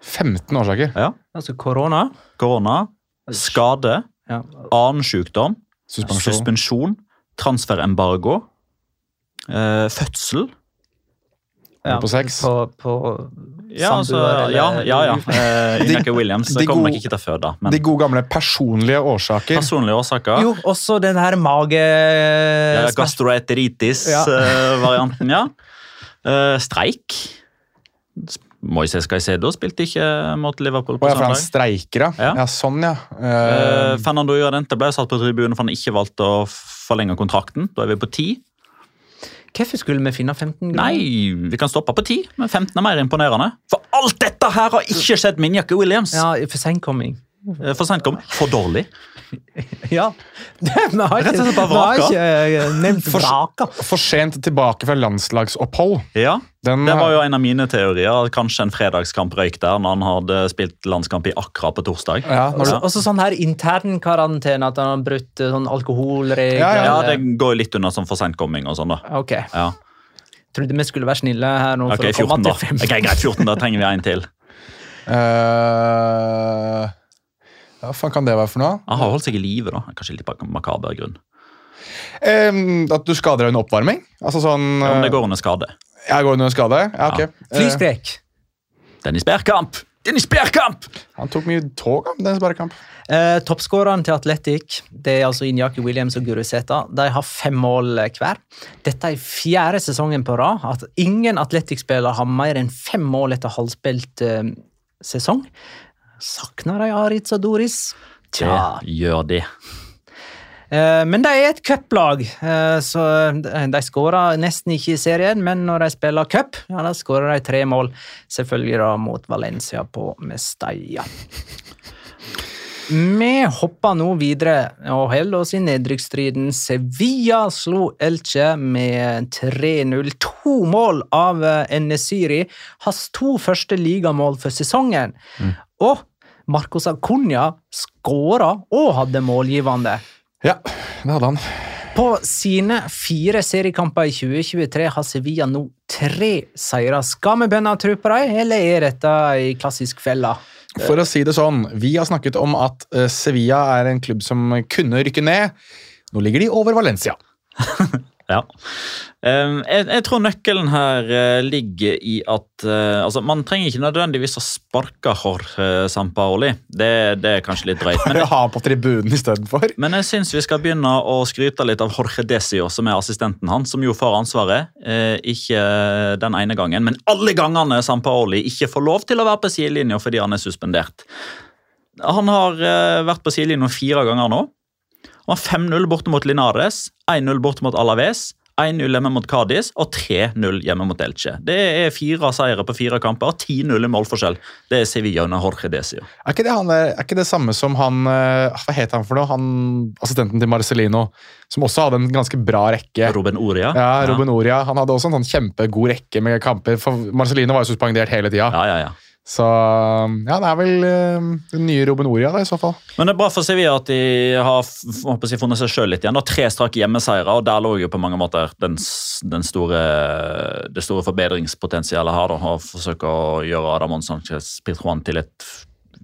15 årsaker. Ja. Altså korona. Korona, skade, Ja. annen sykdom, Suspensjon. suspensjon, transferembargo, eh, fødsel Ja, på sex? På, på Ja, altså, samboer, ja, eller- ja. ja. Eh, <laughs> Iñaki Williams de kommer nok ikke til å føde, men De gode gamle personlige årsaker. personlige årsaker Jo, også den her mage... ja, Ja. Gastroenteritis-varianten, ja. Eh, streik. Moises Caicedo spilte ikke mot Liverpool på ja, for han streiker, ja. Ja. ja. Sånn, ja. Eh, Eh, Fernando Llorente ble satt på tribunen for han ikke valgte å forlenge kontrakten. Da er vi på ti. Hvorfor skulle vi finne 15 grunner? Nei, vi kan stoppe på 10, men 15 er mer imponerende. For alt dette her har ikke skjedd med Jakke Williams! Ja, for senkomming. Eh, For sent kom. For dårlig. <laughs> Ja. <laughs> Vi har Rett og slett ikke, bare vraka. ikke eh, nevnt For- vraka. for sent tilbake fra landslagsopphold. Ja, Den, Det var jo en av mine teorier. Kanskje en fredagskamp røyk der når han hadde spilt landskamp i Akra på torsdag. ja, du, Også, også sånn her intern karantene, at han har brutt eh, sånn alkoholregler. Ja, Ja, ja, Det går litt under sånn for sentkomming og sånn, da. Ok. Ja. Trodde vi skulle være snille her nå Ok, for å 14 komme da. til 15. Ok, Greit, 14 da trenger vi en til. Eh, Hva faen kan det være for noe? Han har holdt seg i live, da. Kanskje litt makaber grunn. Um, at du skader deg under oppvarming? Altså sånn Ja, men det eh, går under skade. Jeg går under skade? Ja, ok. Ja. Flystrek. Dennis Bergkamp! Dennis Bergkamp! han tok mye tog av den sparrekamp. Eh, Toppskåreren til Atletic, det er altså Inyaki Williams og Guruseta, de har fem mål eh, hver. Dette er fjerde sesongen på rad at ingen Atletic-spiller har mer enn fem mål etter halvspilt uh, sesong. Savner de Aritz og Doris? Tja. Det gjør de. Eh, Men de er et cuplag, eh, så de- skåra nesten ikke i serien. Men når de spiller cup, ja, da skårer de tre mål. Selvfølgelig da mot Valencia på Mestalla. Vi hopper nå videre og holder oss i nedrykksstriden. Sevilla slo Elche med 3-0. To mål av Nesiri. Hans to første ligamål for sesongen. Og Marcos Acuña skåra og hadde målgivende. Ja, det hadde han. På sine fire seriekamper i 2023 har Sevilla nå tre seire. Skal vi begynne å tro på dem, eller er dette ei klassisk felle? For å si det sånn, vi har snakket om at eh, Sevilla er en klubb som kunne rykke ned. Nå ligger de over Valencia. <laughs> Ja. Jeg, jeg tror nøkkelen her eh, ligger i at eh, altså, Man trenger ikke nødvendigvis å sparke Jorge Sampaoli. Det, det er kanskje litt drøyt. <laughs> Men ha på tribunen istedenfor. Men jeg syns vi skal begynne å skryte litt av Jorge Desio, som er assistenten hans, som jo får ansvaret. Eh, ikke den ene gangen, men alle gangene Sampaoli ikke får lov til å være på sidelinja fordi han er suspendert. Han har eh, vært på sidelinja fire ganger nå. Har 5-0 borte mot Linares, 1-0 borte mot Alaves, 1-0 hjemme mot Cádiz og 3-0 hjemme mot Elche. Det er fire seire på fire kamper, og 10-0 i målforskjell. Det er Sevilla under Jorge Desio. Er ikke det, han, er ikke det samme som han eh, Hva het han for noe? Han, assistenten til Marcelino, som også hadde en ganske bra rekke. Ruben Oria. Ja, Ruben Oria. Han hadde også en sånn kjempegod rekke med kamper. For Marcelino var jo suspendert hele tida. Ja, ja, ja. Så ja, det er vel eh, den nye Robin Oria, da, i så fall. Men det er bra for Sevilla at de har håper jeg, funnet seg sjøl litt igjen. Da. Tre strake hjemmeseiere, og der lå jo på mange måter den, den store, det store forbedringspotensialet her. Da, å forsøke å gjøre Adamon Sanchez Pitruan til et,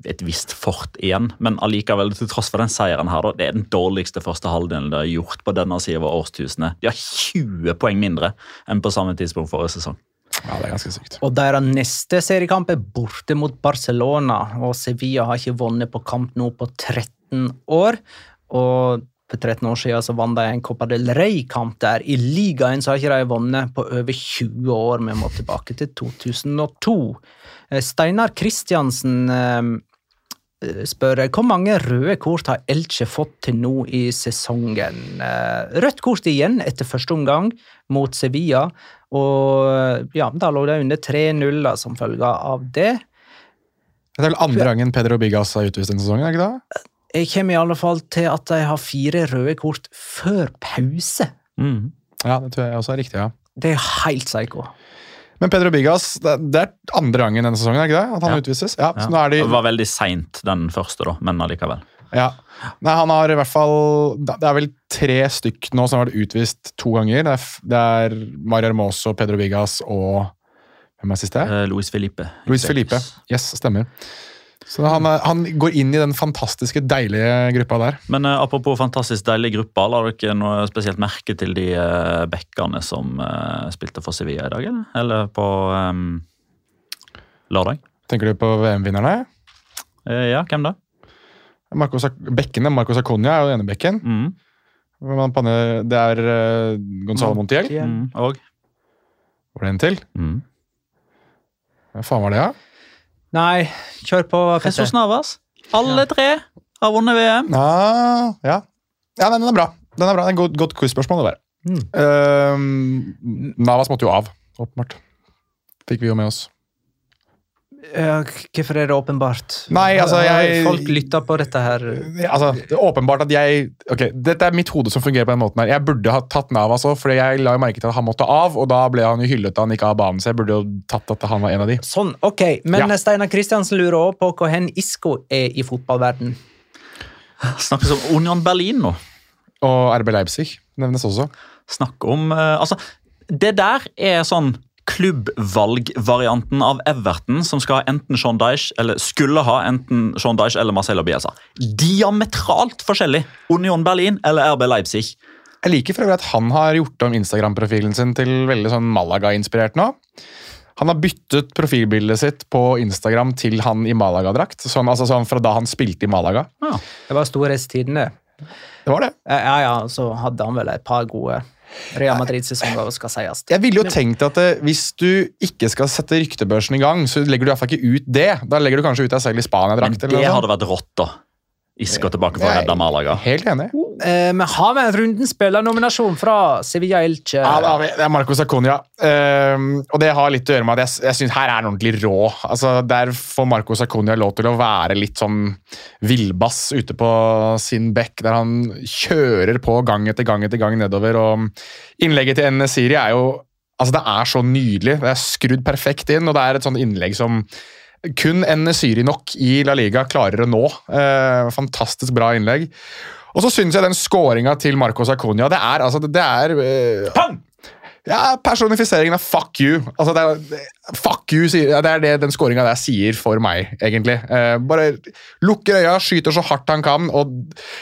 et visst fort igjen. Men allikevel, til tross for den seieren her, da, det er den dårligste første halvdelen de har gjort på denne siden av årstusenet. De har 20 poeng mindre enn på samme tidspunkt forrige sesong. Ja, det er ganske sykt. Og deres neste seriekamp er borte mot Barcelona, og Sevilla har ikke vunnet på kamp nå på 13 år. Og for 13 år siden så vant de en Copa del Rey-kamp der. I ligaen så har ikke de vunnet på over 20 år. Vi må tilbake til 2002. Eh, Steinar Kristiansen eh, spør hvor mange røde kort har Elche fått til nå i sesongen. Eh, Rødt kort igjen etter første omgang mot Sevilla, og ja, da lå det under 3-0 som følge av det. Det er vel andre gangen Pedro Bigas har utvist denne sesongen? ikke det? Jeg kommer i alle fall til at de har fire røde kort før pause. Mm. Ja, det tror jeg også er riktig, ja. Det er helt psycho. Men Pedro Bigas, det det er andre gangen denne sesongen, er ikke det? At han Ja. utvises? Ja, Ja. de... Det var veldig seint, den første, da, men allikevel. Ja. Nei, han har i hvert fall Det er vel tre stykk nå som har vært utvist to ganger. Det er, det er Mario Hermoso, Pedro Bigas og Hvem er siste? Eh, Luis Felipe. Luis Felipe. Yes, stemmer. Så han, han går inn i den fantastiske, deilige gruppa der. Men uh, apropos fantastisk deilig gruppe, la dere noe spesielt merke til de uh, bekkene som uh, spilte for Sevilla i dag, eller? Eller på um, lørdag? Tenker du på VM-vinnerne? Eh, ja, hvem da? Marco Bekkene, Marco Saconia er jo den ene bekken. Mm. Det er uh, Gonzalo Montiel. Mm. Og? Var det en til? Mm. Hva faen var det, da? Nei, kjør på. Jesus Navas. Alle tre har vunnet VM. Ja, ja. ja, nei, den er bra. Den er bra. Det er et godt quiz-spørsmål. Mm. Uh, Navas måtte jo av, åpenbart. Fikk vi jo med oss. Hvorfor er det åpenbart? Nei, altså, jeg- Folk lytter på dette her. Altså, det er åpenbart at jeg Ok, Dette er mitt hode som fungerer på den måten her. Jeg burde ha tatt den av, altså, for jeg la jo merke til at han måtte av, og da ble han jo hyllet da han gikk av banen, så jeg burde jo tatt at han var en av de. Sånn, ok. Men Ja. Steinar Kristiansen lurer også på hvor hen Isco er i fotballverden. Snakkes om Union Berlin nå. Og RB Leipzig nevnes også. Snakk om eh, Altså, det der er sånn klubbvalgvarianten av Everton, som skal ha enten Sean Dyche, eller skulle ha enten Sean Dyche eller Marcelo Bielsa. Diametralt forskjellig. Union Berlin eller RB Leipzig. Jeg liker for øvrig at han har gjort om Instagram-profilen sin til veldig sånn Malaga-inspirert nå. Han har byttet profilbildet sitt på Instagram til han i Malaga-drakt. Sånn, altså sånn fra da han spilte i Malaga. Det var storhetstiden, det. Det var det. Ja, ja, så hadde han vel et par gode Real Madrid-sesonger, skal sies. Jeg ville jo tenkt at eh, hvis du ikke skal sette ryktebørsen i gang, så legger du i hvert fall ikke ut det. Da legger du kanskje ut deg selv i Men Spania-drakt. det eller noe hadde vært rått, da. Isco tilbake for å redde Malaga. Helt enig. Eh, men har vi en rundens spillernominasjon fra Sevilla Elche? Ja, Det er Marco Saconia. Ehm, og det har litt å gjøre med at jeg, jeg syns her er han ordentlig rå. Altså, Der får Marco Saconia lov til å være litt sånn villbass ute på sin bekk, der han kjører på gang etter gang etter gang nedover. og Innlegget til NSiri er jo Altså, det er så nydelig. Det er skrudd perfekt inn, og det er et sånt innlegg som kun en Syri nok i La Liga klarer å nå. Eh, fantastisk bra innlegg. Og så syns jeg den skåringa til Marco Saconia Det er altså, det er eh, ja, Personifiseringen av fuck you. Altså, det er, fuck you sier, ja, det er det den scoringa der sier for meg, egentlig. Eh, bare lukker øya, skyter så hardt han kan. og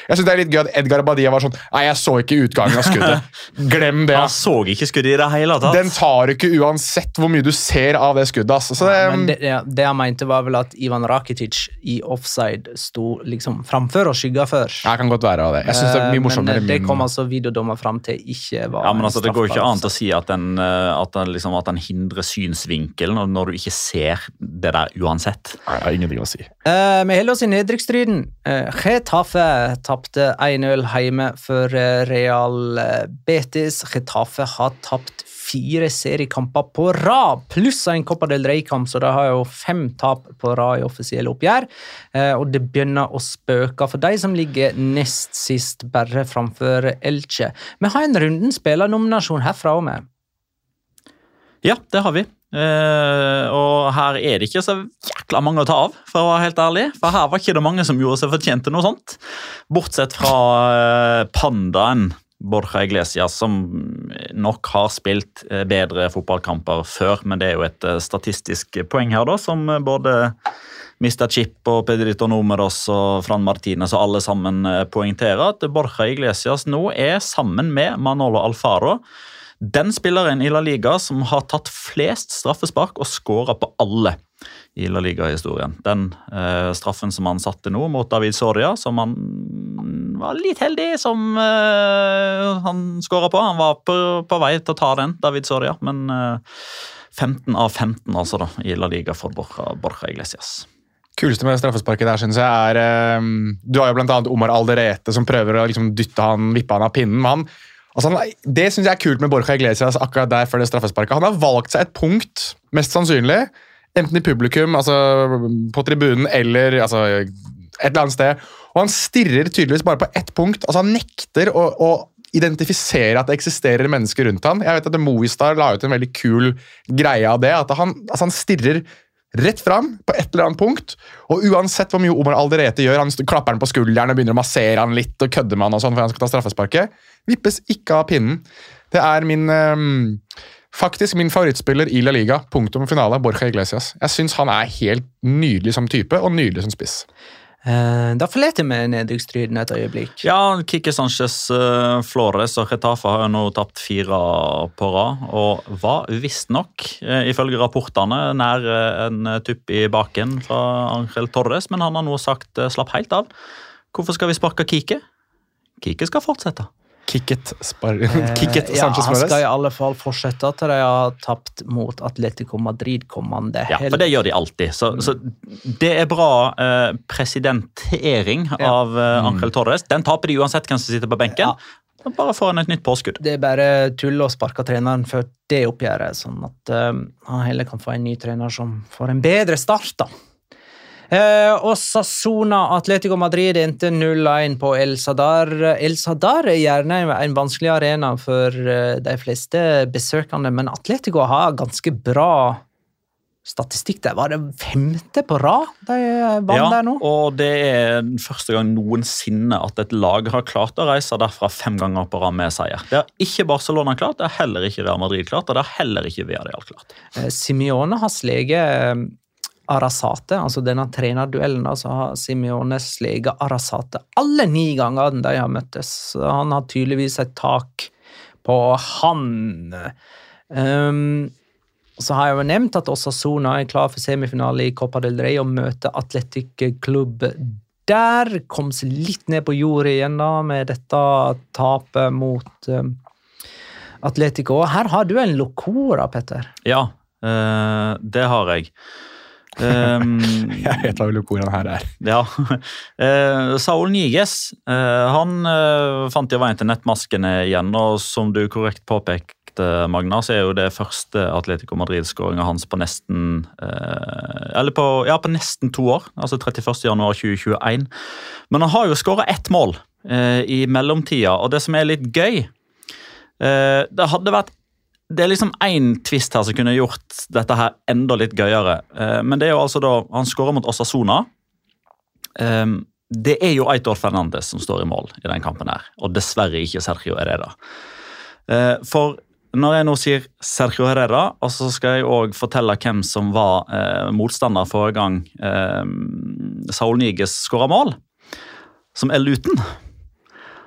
Jeg synes det er litt gøy at Edgar Badia var sånn Nei, jeg så ikke utgangen av skuddet. <laughs> Glem det. Han så ikke skuddet i det hele tatt. Den tar ikke uansett hvor mye du ser av det skuddet. Altså. Så det, Men det, ja, det jeg mente, var vel at Ivan Rakitic i offside sto liksom framfor og skygga før. jeg kan godt være av det. Jeg synes det er Eh, mye morsommere. Men eh, det kom altså videodommer fram til ikke var Ja, men altså, Det går ikke an å si at den, eh, at den, liksom, at den hindrer synsvinkelen når, når du ikke ser det der uansett. Nei, jeg har ingenting å si. Eh, vi holder oss i nedrykksstriden. Uh, Getafe tapte 1-0 hjemme for eh, Real eh, Betis. Getafe har tapt fire seriekamper på rad, pluss en Copa del Rey-kamp, så de har jo fem tap på rad i offisielle oppgjør. Eh, og det begynner å spøke for de som ligger nest sist, bare framfor Elche. Vi har en runden spillernominasjon herfra og med. Ja, det har vi. Eh, og her er det ikke så jækla mange å ta av, for å være helt ærlig. For her var ikke det mange som gjorde seg fortjent til noe sånt. Bortsett fra uh, pandaen Borja Iglesias, som nok har spilt eh, bedre fotballkamper før, men det er jo et uh, statistisk poeng her, da, som både Mr. Chip og Pedrito Numeros og Fran Martinez og alle sammen poengterer at Borja Iglesias nå er sammen med Manolo Alfaro den spilleren i La Liga som har tatt flest straffespark og skåra på alle i La Liga-historien. Den eh, straffen som han satte nå mot David Soria, som han var litt heldig som eh, han skåra på. Han var på, på, vei til å ta den, David Soria, men eh, 15 av 15 altså da, i La Liga for Borja, Borja Iglesias. Kuleste med straffesparket der, synes jeg, er um, Du har jo annet Omar Alderete som prøver å liksom dytte han, vippe han av pinnen. men han Altså, det syns jeg er kult med Borja Iglesias akkurat der før det straffesparket. Han har valgt seg et punkt, mest sannsynlig, enten i publikum, altså på tribunen eller altså, et eller annet sted. Og han stirrer tydeligvis bare på ett punkt. altså Han nekter å, å identifisere at det eksisterer mennesker rundt ham. Jeg vet at Movistar la ut en veldig kul greie av det. at Han, altså han stirrer rett fram på et eller annet punkt. Og uansett hvor mye Omar Alderete gjør, han klapper han på skulderen og begynner å massere han litt og kødde med han og sånn for han skal ta straffesparket, vippes ikke av pinnen. Det er min um, faktisk min favorittspiller i La Liga. Punktum finale, Borja Iglesias. Jeg syns han er helt nydelig som type og nydelig som spiss. Uh, da forlater vi nedrykkstriden et øyeblikk. Ja, Kike Sanchez uh, Flores og Retafa har jo nå tapt fire på rad. Og var visstnok, uh, ifølge rapportene, nær en tupp i baken fra Angel Torres, men han har nå sagt slapp helt av. Hvorfor skal vi sparke Kike? Kike skal fortsette. Kicket, spar <laughs> Kicket eh, ja, Han skal i alle fall fortsette til de har tapt mot Atletico Madrid kommende helg. Ja, for det gjør de alltid. Så, så det er bra eh, presidentering ja. av eh, mm. Angel Torres. Den taper de uansett hvem som sitter på benken. Ja. Bare får han et nytt påskudd. Det er bare tull å sparke treneren før det oppgjøret, sånn at uh, han heller kan få en ny trener som får en bedre start. da. Eh, og Sassona Atletico Madrid endte 0-1 på El Sadar. El Sadar er gjerne en vanskelig arena for eh, de fleste besøkende, men Atletico har ganske bra statistikk der. Var det femte på rad de vant ja, der nå? og det er første gang noensinne at et lag har klart å reise derfra fem ganger på rad med seier. Det har ikke Barcelona klart, det har heller ikke Real Madrid klart, og det har heller ikke Villarreal klart. Eh, Simione har sleget Arasate, altså denne trenerduellen, så har Simiones sleget Arasate alle ni gangene de har møttes. Han har tydeligvis et tak på han. Um, så har jeg jo nevnt at Osasona er klar for semifinale i Copa del Rey og møter Atletic Club der. Kom seg litt ned på jordet igjen da, med dette tapet mot um, Atletico. Her har du en locora, Petter. Ja, uh, det har jeg. Um, <laughs> jeg vet hva hvordan her er. Ja. Uh, <laughs> Saul Niges uh, han uh, fant jo veien til nettmaskene igjen, og som du korrekt påpekte, Magna, så er jo det første Atletico Madrid-skåringa hans på nesten Eller på, ja, på nesten to år, altså 31.1.2021. Men han har jo skåra ett mål i mellomtida, og det som er litt gøy Det hadde vært det er liksom én twist her som kunne gjort dette her enda litt gøyere. Eh, men det er jo altså da Han skårer mot Osasona. Eh, det er jo Aitor Fernandes som står i mål i den kampen her, og dessverre ikke Sergio Herrera. Eh, for når jeg nå sier Sergio Herrera, og så skal jeg òg fortelle hvem som var motstander forrige gang Saul Niges skåra mål, som er Luton.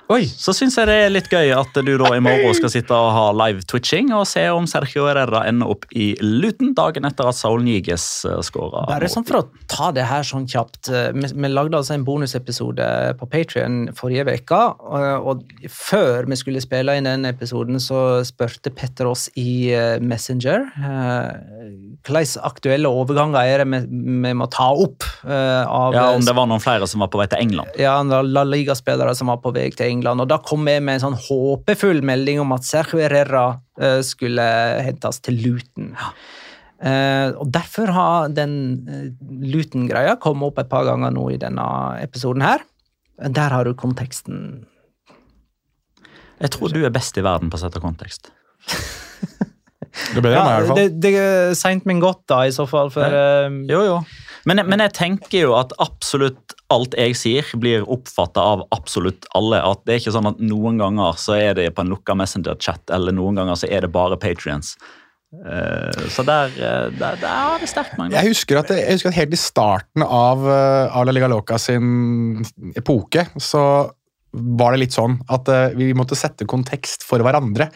Oi. Så syns jeg det er litt gøy at du da i morgen skal sitte og ha live twitching og se om Sergio Herrera ender opp i Luton dagen etter at Saul Niges uh, skåra. Bare sånn for å ta det her sånn kjapt. Eh, vi, vi lagde altså en bonusepisode på Patrion forrige uke. Og, og, før vi skulle spille inn den episoden, så spurte Petter oss i Messenger. Hvilke aktuelle overganger er det vi, vi må ta opp. av, ja, Om det var noen flere som var på vei til England? Ja, La Liga-spillere som var på vei til England England. og Da kom jeg med en sånn håpefull melding om at Sergio Herrera uh, skulle hentes til Luton. Ja. Uh, og Derfor har den uh, Luton-greia kommet opp et par ganger nå i denne episoden. her. Der har du konteksten. Jeg tror du er best i verden på å sette kontekst. Det ble det, Ja, i hvert fall. det, det er seint, men godt, da, i så fall. For eh, Jo, jo. Men, men jeg tenker jo at absolutt alt jeg sier, blir oppfatta av absolutt alle. At det er ikke sånn at noen ganger så er det på en lukka Messenger-chat, eller noen ganger så er det bare patrients. så der, eh, der, der er det sterkt, Magnus. Jeg husker, at, jeg husker at helt i starten av, Ala La Liga Loca sin epoke, så var det litt sånn at eh, vi måtte sette kontekst for hverandre.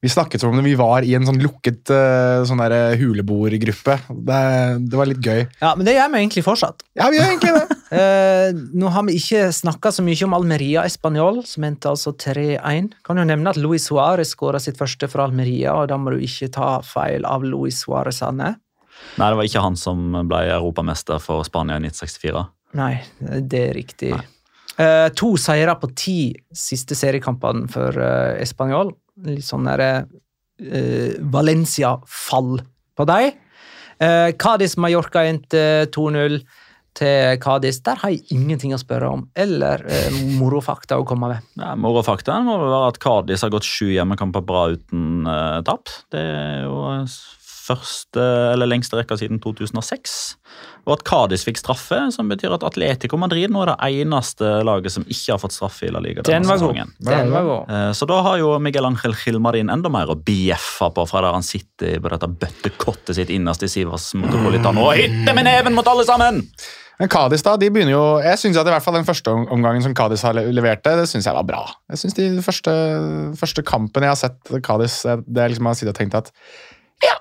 Vi snakket som om vi var i en sånn lukket eh, sånn der huleboergruppe. Det, det var litt gøy. Ja, men det gjør vi egentlig fortsatt. Ja, vi gjør egentlig det. <laughs> Eh, nå har vi ikke snakka så mye om Almeria Español, som endte altså 3-1. Kan jo nevne at Luis Suárez skåra sitt første for Almeria, og da må du ikke ta feil av Luis Suárez, Anne. Nei, det var ikke han som ble europamester for Spania i 1964. Nei, det er riktig. Eh, to seire på ti siste seriekampene for uh, Español. Litt sånn derre eh, Valencia-fall på dem. Uh, Cádiz Mallorca endte 2-0 til Cádiz. Der har jeg ingenting å spørre om, eller uh, morofakta å komme med. Ja, Morofaktaen må være at Cádiz har gått sju hjemmekamper bra uten uh, tap. Det er jo første, eller lengste rekka siden 2006. Og at Cádiz fikk straffe, som betyr at Atletico Madrid nå er det eneste laget som ikke har fått straffe i La Liga Den denne var god. Den var god. Eh, Så da har jo Miguel Ángel Gilmarin enda mer å bjeffe på fra der han sitter på dette bøttekottet sitt innerst i Sivas Motopolitano og hytter med neven mot alle sammen! Men Kadis da, de begynner jo Jeg synes at i hvert fall den første omgangen som Kadis har levert, det synes jeg var bra. Jeg synes de første, første kampen jeg har sett eh, det er liksom jeg har sittet og tenkt at ja,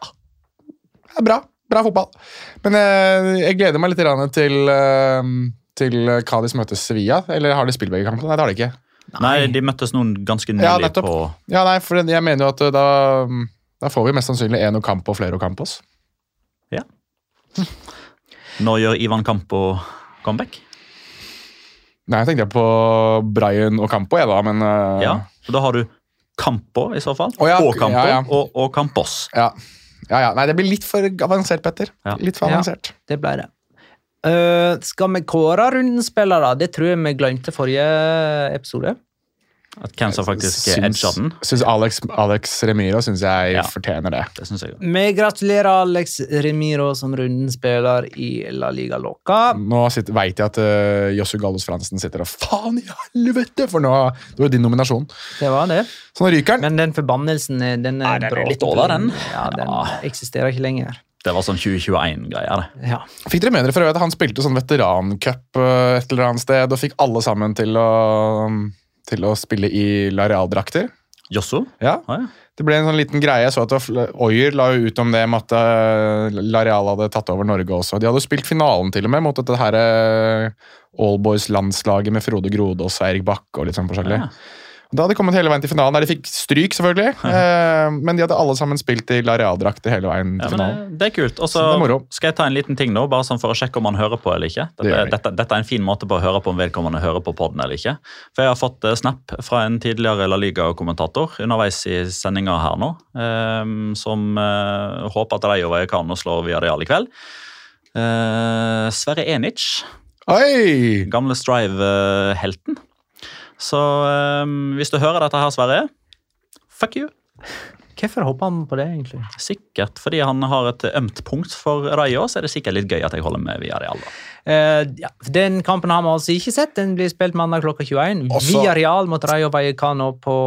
er bra. Bra fotball. Men eh, jeg gleder meg litt til, eh, til Cádiz møter Sevilla. Eller har de spilt begge kampene? Nei, det har de ikke. Nei, de møttes noen ganske nylig Ja, nettopp. på Ja, nei, for jeg mener jo at eh, da, da får vi mest sannsynlig en Ocampo og flere Ocampos. Når gjør Ivan Campo comeback? Nei, jeg tenkte på Brian Ocampo, jeg da, men eh, Ja, så da har du Campo i så fall. Å ja, og Campo ja, ja. Og, og Campos. Ja. Ja, ja. Nei, det blir litt for avansert, Petter. Ja. Litt for Ja. avansert. Det ble det. Uh, skal vi kåre rundens spillere? Det tror jeg vi glemte forrige episode. At hvem som faktisk er Syns- edga den. Syns Alex, Alex Remiro syns jeg Ja. fortjener det. Det synes jeg. Vi gratulerer Alex Remiro som runden spiller i La Liga Loca. Nå sitter, vet jeg at uh, Jossu Gallos Fransen sitter og Faen i helvete! For nå det var jo din nominasjon. Det var det. Så nå ryker den. Men den forbannelsen er- den er Nei, den er litt over, den. Ja, den Ja. eksisterer ikke lenger. Det var sånn 2021-greier. det. Ja. Fikk dere med dere for øvrig at han spilte sånn veterancup et eller annet sted og fikk alle sammen til å, til å spille i La Real-drakter? Jaså? Ja. Ah, ja. Det ble en sånn liten greie. Jeg så at Oyer la jo ut om det med at Lareal hadde tatt over Norge også. De hadde spilt finalen til og med mot dette her uh, Allboys-landslaget med Frode Grode og Erik Bakke og litt sånn forskjellig. Ja. Da hadde de kommet hele veien til finalen, der de fikk stryk, selvfølgelig. eh, men de hadde alle sammen spilt i La Real-drakter hele veien til ja, finalen. det, det er kult. Og så skal jeg ta en liten ting nå, bare sånn for å sjekke om han hører på eller ikke. Dette, det dette, dette er en fin måte på å høre på om vedkommende hører på podden eller ikke. For jeg har fått eh, snap fra en tidligere La Liga-kommentator underveis i sendinga her nå, eh, som eh, håper at Rayo og slår det i kveld. Eh, Sverre Enic, Oi! gamle Strive-helten. Så um, hvis du hører dette her, Sverre, fuck you. Hvorfor hopper han på det, egentlig? Sikkert fordi han har et ømt punkt for Rayo, så er det sikkert litt gøy at jeg holder med via Real. da. Eh, ja, den kampen har vi altså ikke sett. Den blir spilt mandag klokka 21. Også- Via Real mot Rayo Vallecano på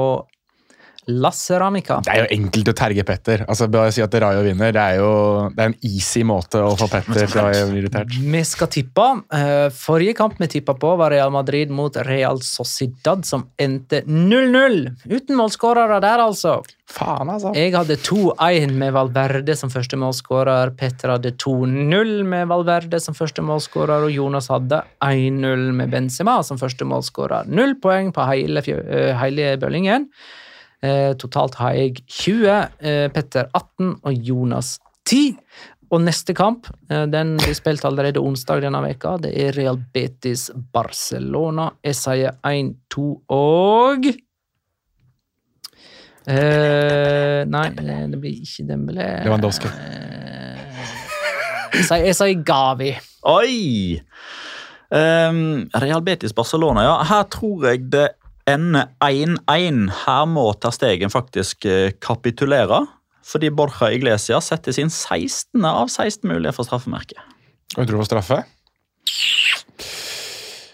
La Ceramica. Det er jo enkelt å terge Petter. Altså, bare å si at Rayo vinner. Det er jo det er en easy måte å få Petter til å bli irritert. Vi skal tippe. Eh, forrige kamp vi tippa på, var Real Madrid mot Real Sociedad, som endte 0-0. Uten målskårere der, altså. Faen, altså. Jeg hadde 2-1 med Valverde som første målskårer. Petter hadde 2-0 med Valverde som første målskårer, og Jonas hadde 1-0 med Benzema som første målskårer. Null poeng på hele, eh, hele bøllingen. Eh, totalt har jeg 20, eh, Petter 18 og Jonas 10. Og neste kamp eh, den blir spilt allerede onsdag denne veka. Det er Real Betis Barcelona. Jeg sier 1-2 og Eh, nei, det blir ikke Dembélé. Lewandowski. Eh, jeg sier- jeg sier Gavi. Oi! Um, Real Betis Barcelona, ja. Her tror jeg det ender 1-1. Her må Ter Stegen faktisk eh, kapitulere. fordi Borja Iglesias setter sin 16. av 16 mulige for straffemerket. Og du tror på straffe?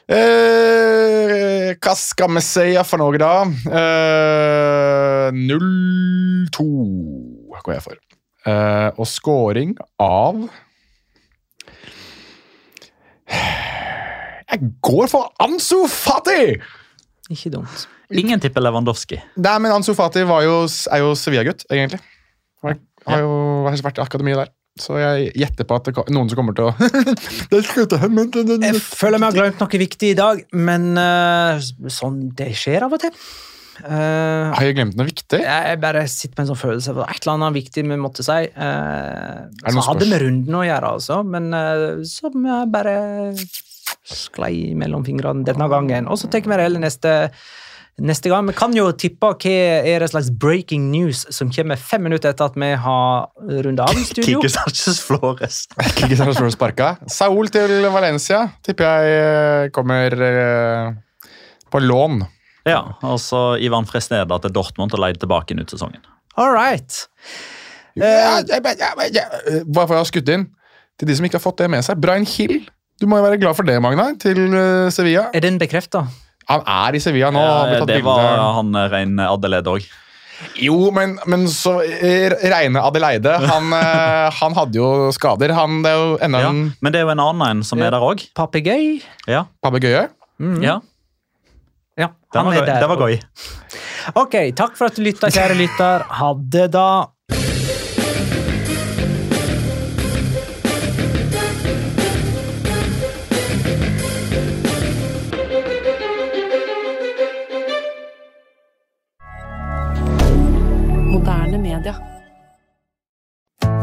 Eh, hva skal vi si for noe, da? Eh, 0-2 går jeg for. Eh, og scoring av Jeg går for Ansu Fati! Ikke dumt. Ingen tipper Lewandowski. Nei, men Ansu Fati var jo, er jo Sevilla-gutt, egentlig. Har, har jo vært i akademiet der. Så jeg gjetter på at det er noen som kommer til å <laughs> Jeg føler vi har glemt noe viktig i dag, men uh, sånn det skjer av og til. Uh, Har jeg glemt noe viktig? jeg bare sitter med en sånn følelse av et eller annet viktig vi måtte si. Uh, så hadde vi runden å gjøre, altså, men så som jeg bare sklei mellom fingrene denne gangen. Og så tenker vi heller neste Neste gang, Vi kan jo tippe hva er det slags breaking news som kommer fem minutter etter at vi har runda av i studio. Kiki Sanchez Flores. <laughs> Kiki Sanchez Flores sparka. Saul til Valencia tipper jeg eh, kommer eh, på lån. Ja, og så Ivan Fresneda til Dortmund og leid tilbake inn ut sesongen. All right. Ja, ja, ja, ja, ja. Bare for å ha skutt inn til de som ikke har fått det med seg. Brian Hill. Du må jo være glad for det, Magna, til eh, Sevilla. Er den bekrefta? Han er i Sevilla nå. har vi Eh, tatt det var var han eh, Rein Adelaide òg. Jo, men, men så Reine Adeleide han, han hadde jo skader. Han, det er jo enda Ja, en men det er jo en annen en som er der òg. Papegøye? Ja. papegøye. ja. Ja, Det han var, er gøy. der. det var gøy. Ok, takk for at du lytta, kjære lytter. Ha det, da.